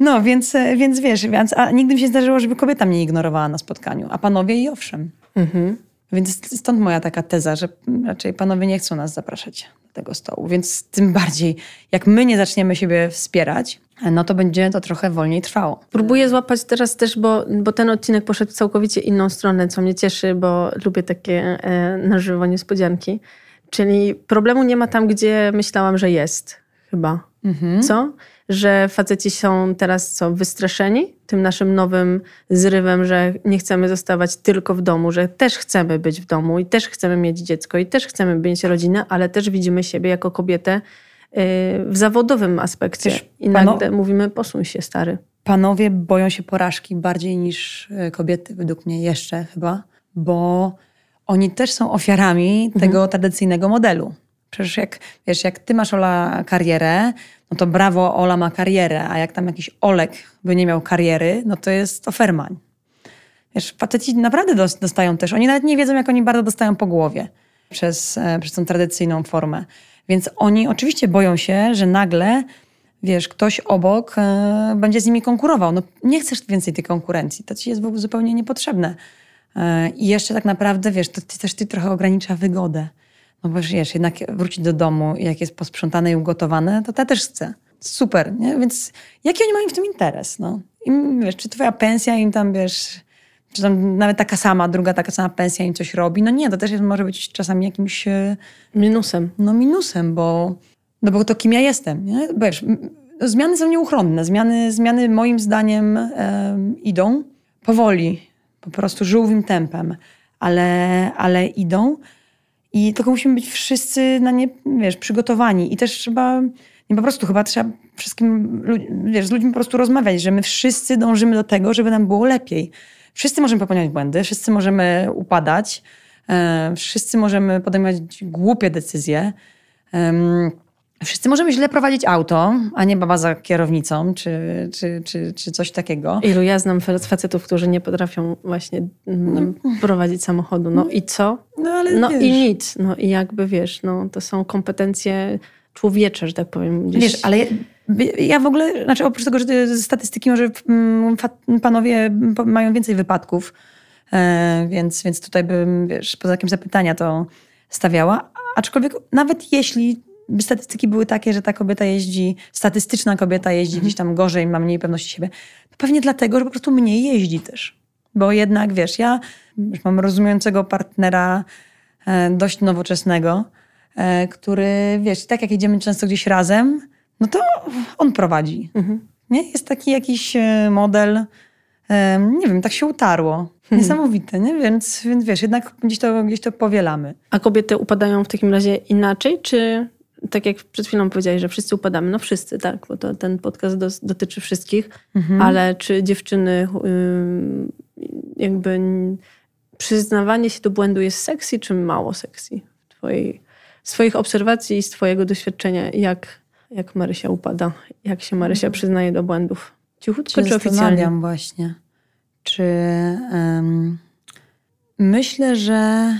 No, więc, więc wiesz, więc, a nigdy mi się zdarzyło, żeby kobieta mnie ignorowała na spotkaniu, a panowie i owszem. Mhm. Więc stąd moja taka teza, że raczej panowie nie chcą nas zapraszać do tego stołu. Więc tym bardziej, jak my nie zaczniemy siebie wspierać, no to będzie to trochę wolniej trwało. Próbuję złapać teraz też, bo, bo ten odcinek poszedł w całkowicie inną stronę, co mnie cieszy, bo lubię takie e, na żywo niespodzianki. Czyli problemu nie ma tam, gdzie myślałam, że jest, chyba. Mhm. Co? Że faceci są teraz co, wystraszeni tym naszym nowym zrywem, że nie chcemy zostawać tylko w domu, że też chcemy być w domu i też chcemy mieć dziecko i też chcemy mieć rodzinę, ale też widzimy siebie jako kobietę y, w zawodowym aspekcie. I nagle mówimy, posuń się stary. Panowie boją się porażki bardziej niż y, kobiety, według mnie jeszcze chyba, bo oni też są ofiarami mhm. tego tradycyjnego modelu. Przecież jak, wiesz, jak ty masz Ola karierę, no to brawo, Ola ma karierę, a jak tam jakiś Olek by nie miał kariery, no to jest ofermań. Wiesz, faceci naprawdę dostają też, oni nawet nie wiedzą, jak oni bardzo dostają po głowie przez, e, przez tą tradycyjną formę. Więc oni oczywiście boją się, że nagle, wiesz, ktoś obok e, będzie z nimi konkurował. No nie chcesz więcej tej konkurencji, to ci jest w ogóle zupełnie niepotrzebne. E, I jeszcze tak naprawdę, wiesz, to ty, też ty trochę ogranicza wygodę. No bo wiesz, jednak wrócić do domu jak jest posprzątane i ugotowane, to ta też chce. Super, nie? Więc jaki oni mają w tym interes, no? I, wiesz, czy twoja pensja im tam, wiesz, czy tam nawet taka sama, druga taka sama pensja im coś robi? No nie, to też jest, może być czasami jakimś... E, minusem. No minusem, bo, no bo to kim ja jestem, nie? Bo wiesz, zmiany są nieuchronne. Zmiany, zmiany moim zdaniem e, idą powoli, po prostu żółwim tempem, ale, ale idą i tylko musimy być wszyscy na nie, wiesz, przygotowani i też trzeba, nie po prostu chyba trzeba wszystkim, wiesz, z ludźmi po prostu rozmawiać, że my wszyscy dążymy do tego, żeby nam było lepiej. Wszyscy możemy popełniać błędy, wszyscy możemy upadać, e, wszyscy możemy podejmować głupie decyzje. Wszyscy możemy źle prowadzić auto, a nie baba za kierownicą, czy, czy, czy, czy coś takiego. Ilu ja znam facetów, którzy nie potrafią właśnie mm, no. prowadzić samochodu. No i co? No, ale no i nic. No i jakby wiesz, no, to są kompetencje człowiecze, że tak powiem. Gdzieś... Wiesz, ale ja, ja w ogóle, znaczy oprócz tego, że statystyki może mm, panowie mają więcej wypadków, e, więc, więc tutaj bym, wiesz, poza jakimś zapytania to stawiała. Aczkolwiek nawet jeśli statystyki były takie, że ta kobieta jeździ, statystyczna kobieta jeździ mhm. gdzieś tam gorzej, ma mniej pewności siebie, pewnie dlatego, że po prostu mniej jeździ też. Bo jednak, wiesz, ja już mam rozumiejącego partnera, e, dość nowoczesnego, e, który, wiesz, tak jak jedziemy często gdzieś razem, no to on prowadzi. Mhm. Nie? Jest taki jakiś e, model, nie wiem, tak się utarło. Mhm. Niesamowite, nie? Więc, więc wiesz, jednak gdzieś to, gdzieś to powielamy. A kobiety upadają w takim razie inaczej, czy tak jak przed chwilą powiedziałeś, że wszyscy upadamy, no wszyscy, tak, bo to, ten podcast do, dotyczy wszystkich, mhm. ale czy dziewczyny jakby przyznawanie się do błędu jest sexy, czy mało sexy? Twojej, z twoich obserwacji i z twojego doświadczenia, jak, jak Marysia upada? Jak się Marysia mhm. przyznaje do błędów? Cichutko czy, czy oficjalnie? właśnie, czy um, myślę, że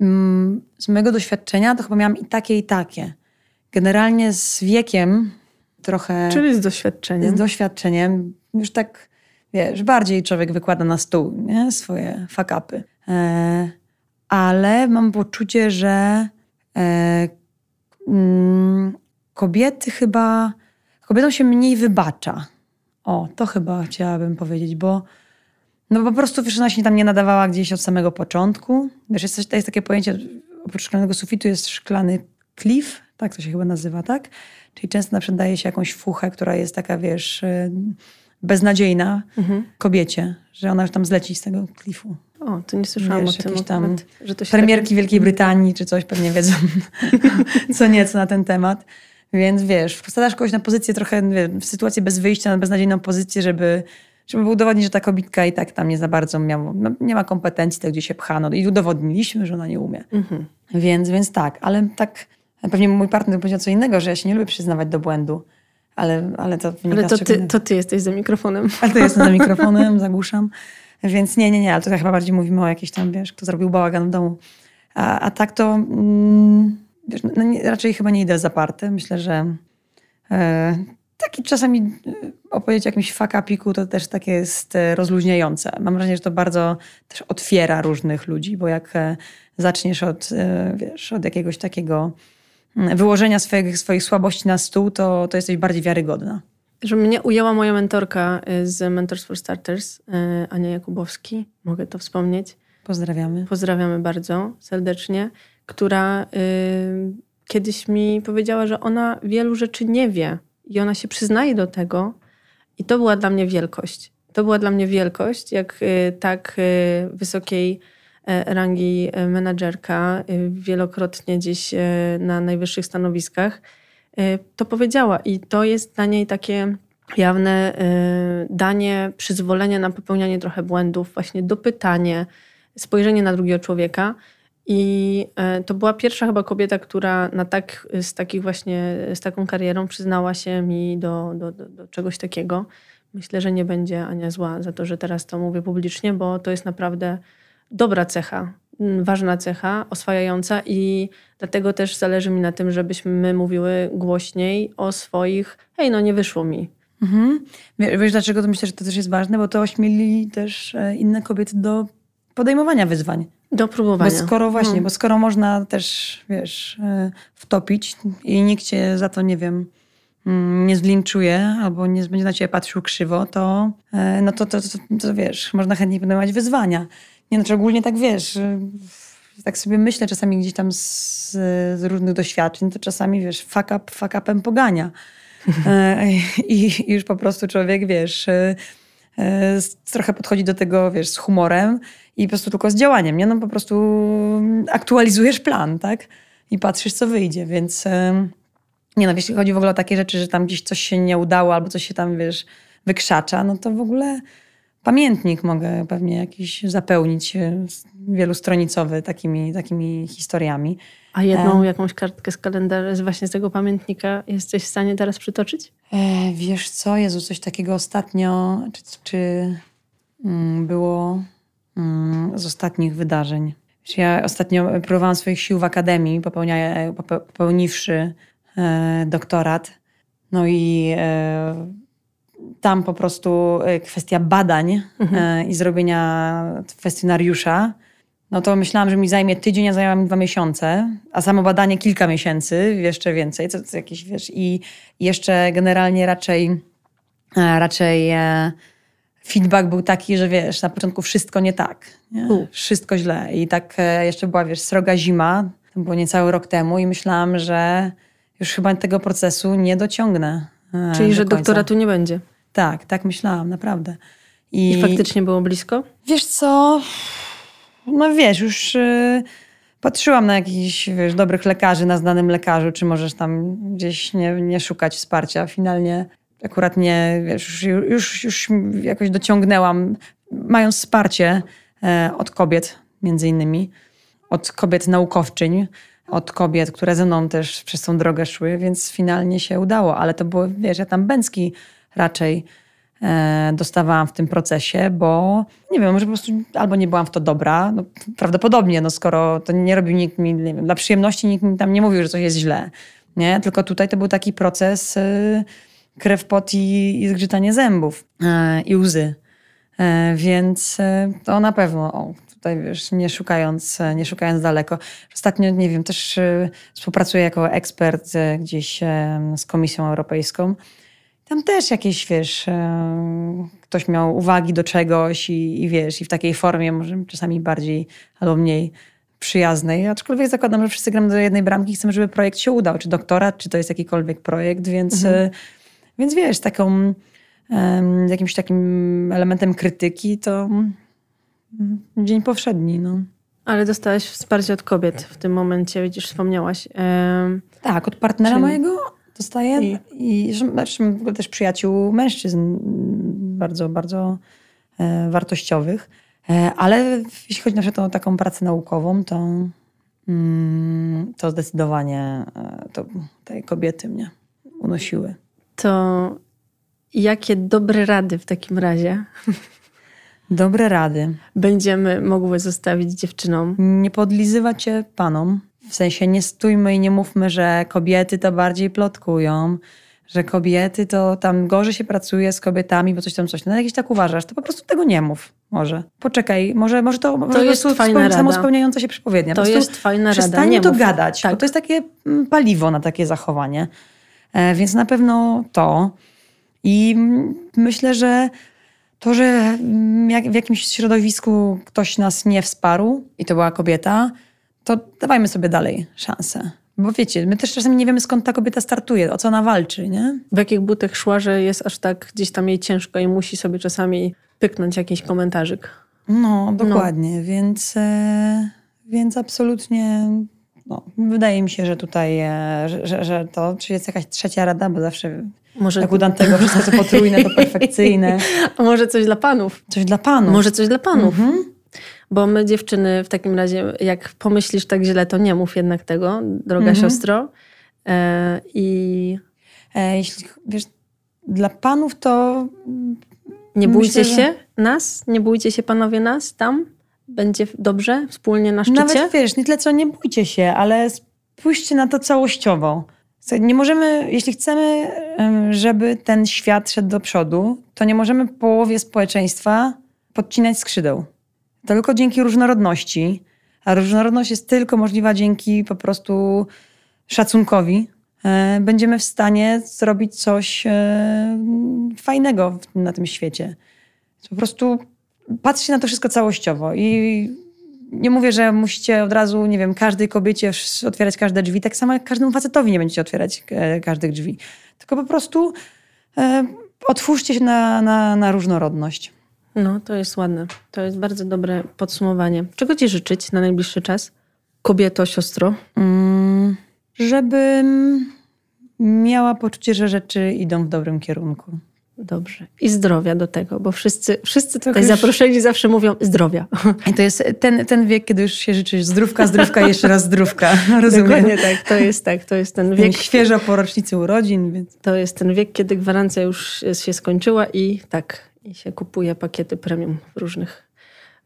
um, z mojego doświadczenia to chyba miałam i takie, i takie. Generalnie z wiekiem trochę. Czyli z doświadczeniem. Z doświadczeniem. Już tak, wiesz, bardziej człowiek wykłada na stół nie? swoje fakapy. E, ale mam poczucie, że e, mm, kobiety chyba. Kobietom się mniej wybacza. O, to chyba chciałabym powiedzieć, bo no po prostu wiesz, ona się tam nie nadawała gdzieś od samego początku. Wiesz, jest, jest takie pojęcie, oprócz szklanego sufitu jest szklany klif, tak to się chyba nazywa, tak? Czyli często na przykład daje się jakąś fuchę, która jest taka, wiesz, y, beznadziejna mhm. kobiecie, że ona już tam zleci z tego klifu. O, to nie słyszałam wiesz, o tym. tam akurat, że to premierki tak... Wielkiej Brytanii czy coś pewnie wiedzą co nieco na ten temat. Więc wiesz, wsadzasz kogoś na pozycję trochę, wiesz, w sytuację bez wyjścia, na beznadziejną pozycję, żeby, żeby udowodnić, że ta kobitka i tak tam nie za bardzo miała, no, nie ma kompetencji, tak gdzie się pchano. I udowodniliśmy, że ona nie umie. Mhm. Więc, więc tak, ale tak Pewnie mój partner powiedział co innego, że ja się nie lubię przyznawać do błędu. Ale, ale to wynika Ale to ty, to ty jesteś za mikrofonem. Ale to jestem za mikrofonem, zagłuszam. Więc nie, nie, nie, ale to chyba bardziej mówimy o jakiejś tam, wiesz, kto zrobił bałagan w domu. A, a tak to mm, wiesz, no nie, raczej chyba nie idę zaparte. Myślę, że e, taki czasami e, opowiedzieć o jakimś fakapiku to też takie jest e, rozluźniające. Mam wrażenie, że to bardzo też otwiera różnych ludzi, bo jak zaczniesz od, wiesz, od jakiegoś takiego wyłożenia swoich, swoich słabości na stół, to, to jesteś bardziej wiarygodna. Że mnie ujęła moja mentorka z Mentors for Starters, Ania Jakubowski, mogę to wspomnieć. Pozdrawiamy. Pozdrawiamy bardzo serdecznie, która y, kiedyś mi powiedziała, że ona wielu rzeczy nie wie i ona się przyznaje do tego. I to była dla mnie wielkość. To była dla mnie wielkość, jak y, tak y, wysokiej rangi e, menadżerka, y, wielokrotnie gdzieś e, na najwyższych stanowiskach, to powiedziała. I to jest dla niej takie jawne danie przyzwolenia na popełnianie trochę błędów, właśnie dopytanie, spojrzenie na drugiego człowieka. I e, to była pierwsza chyba kobieta, która na tak, z takich właśnie, z taką karierą przyznała się mi do, do, do, do czegoś takiego. Myślę, że nie będzie Ania zła za to, że teraz to mówię publicznie, bo to jest naprawdę dobra cecha, ważna cecha, oswajająca i dlatego też zależy mi na tym, żebyśmy my mówiły głośniej o swoich, hej, no nie wyszło mi. Mhm. Wiesz, dlaczego to myślę, że to też jest ważne? Bo to ośmieli też e, inne kobiety do podejmowania wyzwań. Do próbowania. Bo skoro właśnie, hmm. bo skoro można też, wiesz, e, wtopić i nikt cię za to, nie wiem, mm, nie zlinczuje albo nie będzie na ciebie patrzył krzywo, to, e, no to, to, to, to wiesz, można chętnie podejmować wyzwania. Nie, znaczy ogólnie tak wiesz, tak sobie myślę czasami gdzieś tam z, z różnych doświadczeń, to czasami wiesz, fuck up, fuck upem pogania. E, I, I już po prostu człowiek, wiesz, trochę podchodzi do tego, wiesz, z humorem i po prostu tylko z działaniem, nie? No po prostu aktualizujesz plan, tak? I patrzysz, co wyjdzie, więc nie no, jeśli chodzi w ogóle o takie rzeczy, że tam gdzieś coś się nie udało albo coś się tam, wiesz, wykrzacza, no to w ogóle pamiętnik mogę pewnie jakiś zapełnić e, wielustronicowy takimi, takimi historiami. A jedną e... jakąś kartkę z kalendarza, właśnie z tego pamiętnika jesteś w stanie teraz przytoczyć? E, wiesz co, Jezu, coś takiego ostatnio, czy, czy mm, było Mm, z ostatnich wydarzeń. Ja ostatnio próbowałam swoich sił w akademii, popełniwszy e, doktorat. No i e, tam po prostu e, kwestia badań mhm. i zrobienia kwestionariusza, no to myślałam, że mi zajmie tydzień, a zajęło mi dwa miesiące, a samo badanie kilka miesięcy, jeszcze więcej, co, co jakieś, wiesz, i jeszcze generalnie raczej, raczej feedback był taki, że wiesz, na początku wszystko nie tak. Nie? Wszystko źle. I tak e, jeszcze była, wiesz, sroga zima, to było niecały rok temu i myślałam, że już chyba tego procesu nie dociągnę. E, Czyli, że doktoratu nie będzie. Tak, tak myślałam, naprawdę. I, I faktycznie było blisko? Wiesz co, no wiesz, już y, patrzyłam na jakichś wiesz, dobrych lekarzy, na znanym lekarzu, czy możesz tam gdzieś nie, nie szukać wsparcia. Finalnie akurat nie, wiesz, już, już jakoś dociągnęłam, mając wsparcie e, od kobiet między innymi, od kobiet naukowczyń, od kobiet, które ze mną też przez tą drogę szły, więc finalnie się udało, ale to było, wiesz, ja tam bęcki raczej e, dostawałam w tym procesie, bo nie wiem, może po prostu albo nie byłam w to dobra, no, prawdopodobnie, no skoro to nie robił nikt mi, nie wiem, dla przyjemności nikt mi tam nie mówił, że coś jest źle, nie? Tylko tutaj to był taki proces... E, krew, pot i, i zgrzytanie zębów e, i łzy. E, więc to na pewno, o, tutaj wiesz, nie szukając, nie szukając daleko. Ostatnio, nie wiem, też współpracuję jako ekspert gdzieś z Komisją Europejską. Tam też jakieś, wiesz, ktoś miał uwagi do czegoś i, i wiesz, i w takiej formie może czasami bardziej albo mniej przyjaznej, aczkolwiek zakładam, że wszyscy gramy do jednej bramki i chcemy, żeby projekt się udał, czy doktorat, czy to jest jakikolwiek projekt, więc mhm. Więc wiesz, taką jakimś takim elementem krytyki to mm, dzień powszedni. No. Ale dostałaś wsparcie od kobiet w tym momencie, widzisz, wspomniałaś. tak, od partnera mojego dostaję i, i znaczy, też przyjaciół mężczyzn bardzo, bardzo e, wartościowych. E, ale jeśli chodzi na przykład o taką pracę naukową, to, mm, to zdecydowanie e, to te kobiety mnie unosiły to jakie dobre rady w takim razie? Dobre rady. będziemy mogły zostawić dziewczynom. Nie podlizywać się panom. W sensie nie stójmy i nie mówmy, że kobiety to bardziej plotkują, że kobiety to tam gorzej się pracuje z kobietami, bo coś tam, coś. No jak tak uważasz, to po prostu tego nie mów. Może. Poczekaj, może, może to, może jest fajna rada. samospełniająca się przypowiednia. To jest fajna rada. Przestańmy to mów. gadać, Tak. bo to jest takie mm, paliwo na takie zachowanie. E, więc na pewno to. I myślę, że to, że mm, w jakimś środowisku ktoś nas nie wsparł i to była kobieta, to dawajmy sobie dalej szansę. Bo wiecie, my też czasami nie wiemy skąd ta kobieta startuje, o co ona walczy, nie? W jakich butach szła, że jest aż tak gdzieś tam jej ciężko i musi sobie czasami pyknąć jakiś komentarzyk. No, dokładnie. Więc, e, więc absolutnie no, wydaje mi się, że tutaj, e, że, że, że to, czy jest jakaś trzecia rada, bo zawsze Może, jak u Dantego wszystko co potrójne, to perfekcyjne. A może coś dla panów? Coś dla panów. Może coś dla panów. Mhm. Bo my dziewczyny w takim razie, jak pomyślisz tak źle, to nie mów jednak tego, droga Mhm. siostro. E, I E, jeśli, wiesz, dla panów to nie Myślę, bójcie że- się nas, nie bójcie się panowie nas tam. Będzie dobrze, wspólnie na szczycie. nawet, wiesz, nie tyle co nie bójcie się, ale spójrzcie na to całościowo. Nie możemy, jeśli chcemy, em, żeby ten świat szedł do przodu, to nie możemy połowie społeczeństwa podcinać skrzydeł. Tylko dzięki różnorodności, a różnorodność jest tylko możliwa dzięki po prostu szacunkowi, e, będziemy w stanie zrobić coś e, fajnego na tym świecie. Po prostu patrzcie na to wszystko całościowo i nie mówię, że musicie od razu, nie wiem, każdej kobiecie otwierać każde drzwi, tak samo jak każdemu facetowi nie będziecie otwierać e, każdych drzwi. Tylko po prostu otwórzcie się na, na, na różnorodność. No, to jest ładne. To jest bardzo dobre podsumowanie. Czego ci życzyć na najbliższy czas? Kobieto, siostro. Mm, żebym miała poczucie, że rzeczy idą w dobrym kierunku. Dobrze. I zdrowia do tego, bo wszyscy, wszyscy tutaj już- zaproszeni zawsze mówią zdrowia. I to jest ten, ten wiek, kiedy już się życzy zdrówka, zdrówka i jeszcze raz zdrówka. Rozumiem. Dokładnie tak. To jest tak. To jest ten Wiek wiek, świeżo po rocznicy urodzin, więc to jest ten wiek, kiedy gwarancja już się skończyła i tak, i się kupuje pakiety premium w różnych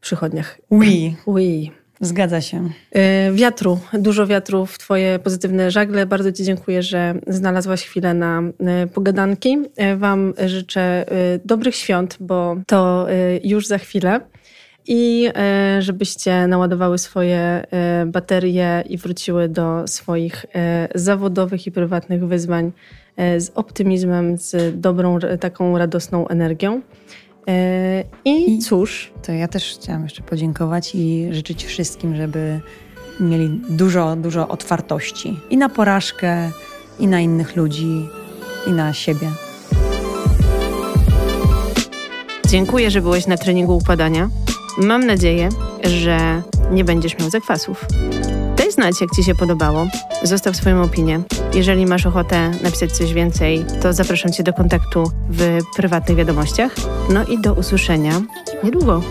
przychodniach. oui, Ui. zgadza się. E, Wiatru, dużo wiatru w Twoje pozytywne żagle. Bardzo Ci dziękuję, że znalazłaś chwilę na e, pogadanki. E, Wam życzę dobrych świąt, bo to już za chwilę. I żebyście naładowały swoje baterie i wróciły do swoich zawodowych i prywatnych wyzwań z optymizmem, z dobrą, taką radosną energią. E, I I- cóż, To ja też chciałam jeszcze podziękować i życzyć wszystkim, żeby mieli dużo, dużo otwartości i na porażkę, i na innych ludzi, i na siebie. Dziękuję, że byłeś na treningu układania. Mam nadzieję, że nie będziesz miał zakwasów. Znać, jak Ci się podobało. Zostaw swoją opinię. Jeżeli masz ochotę napisać coś więcej, to zapraszam Cię do kontaktu w prywatnych wiadomościach. No i do usłyszenia niedługo.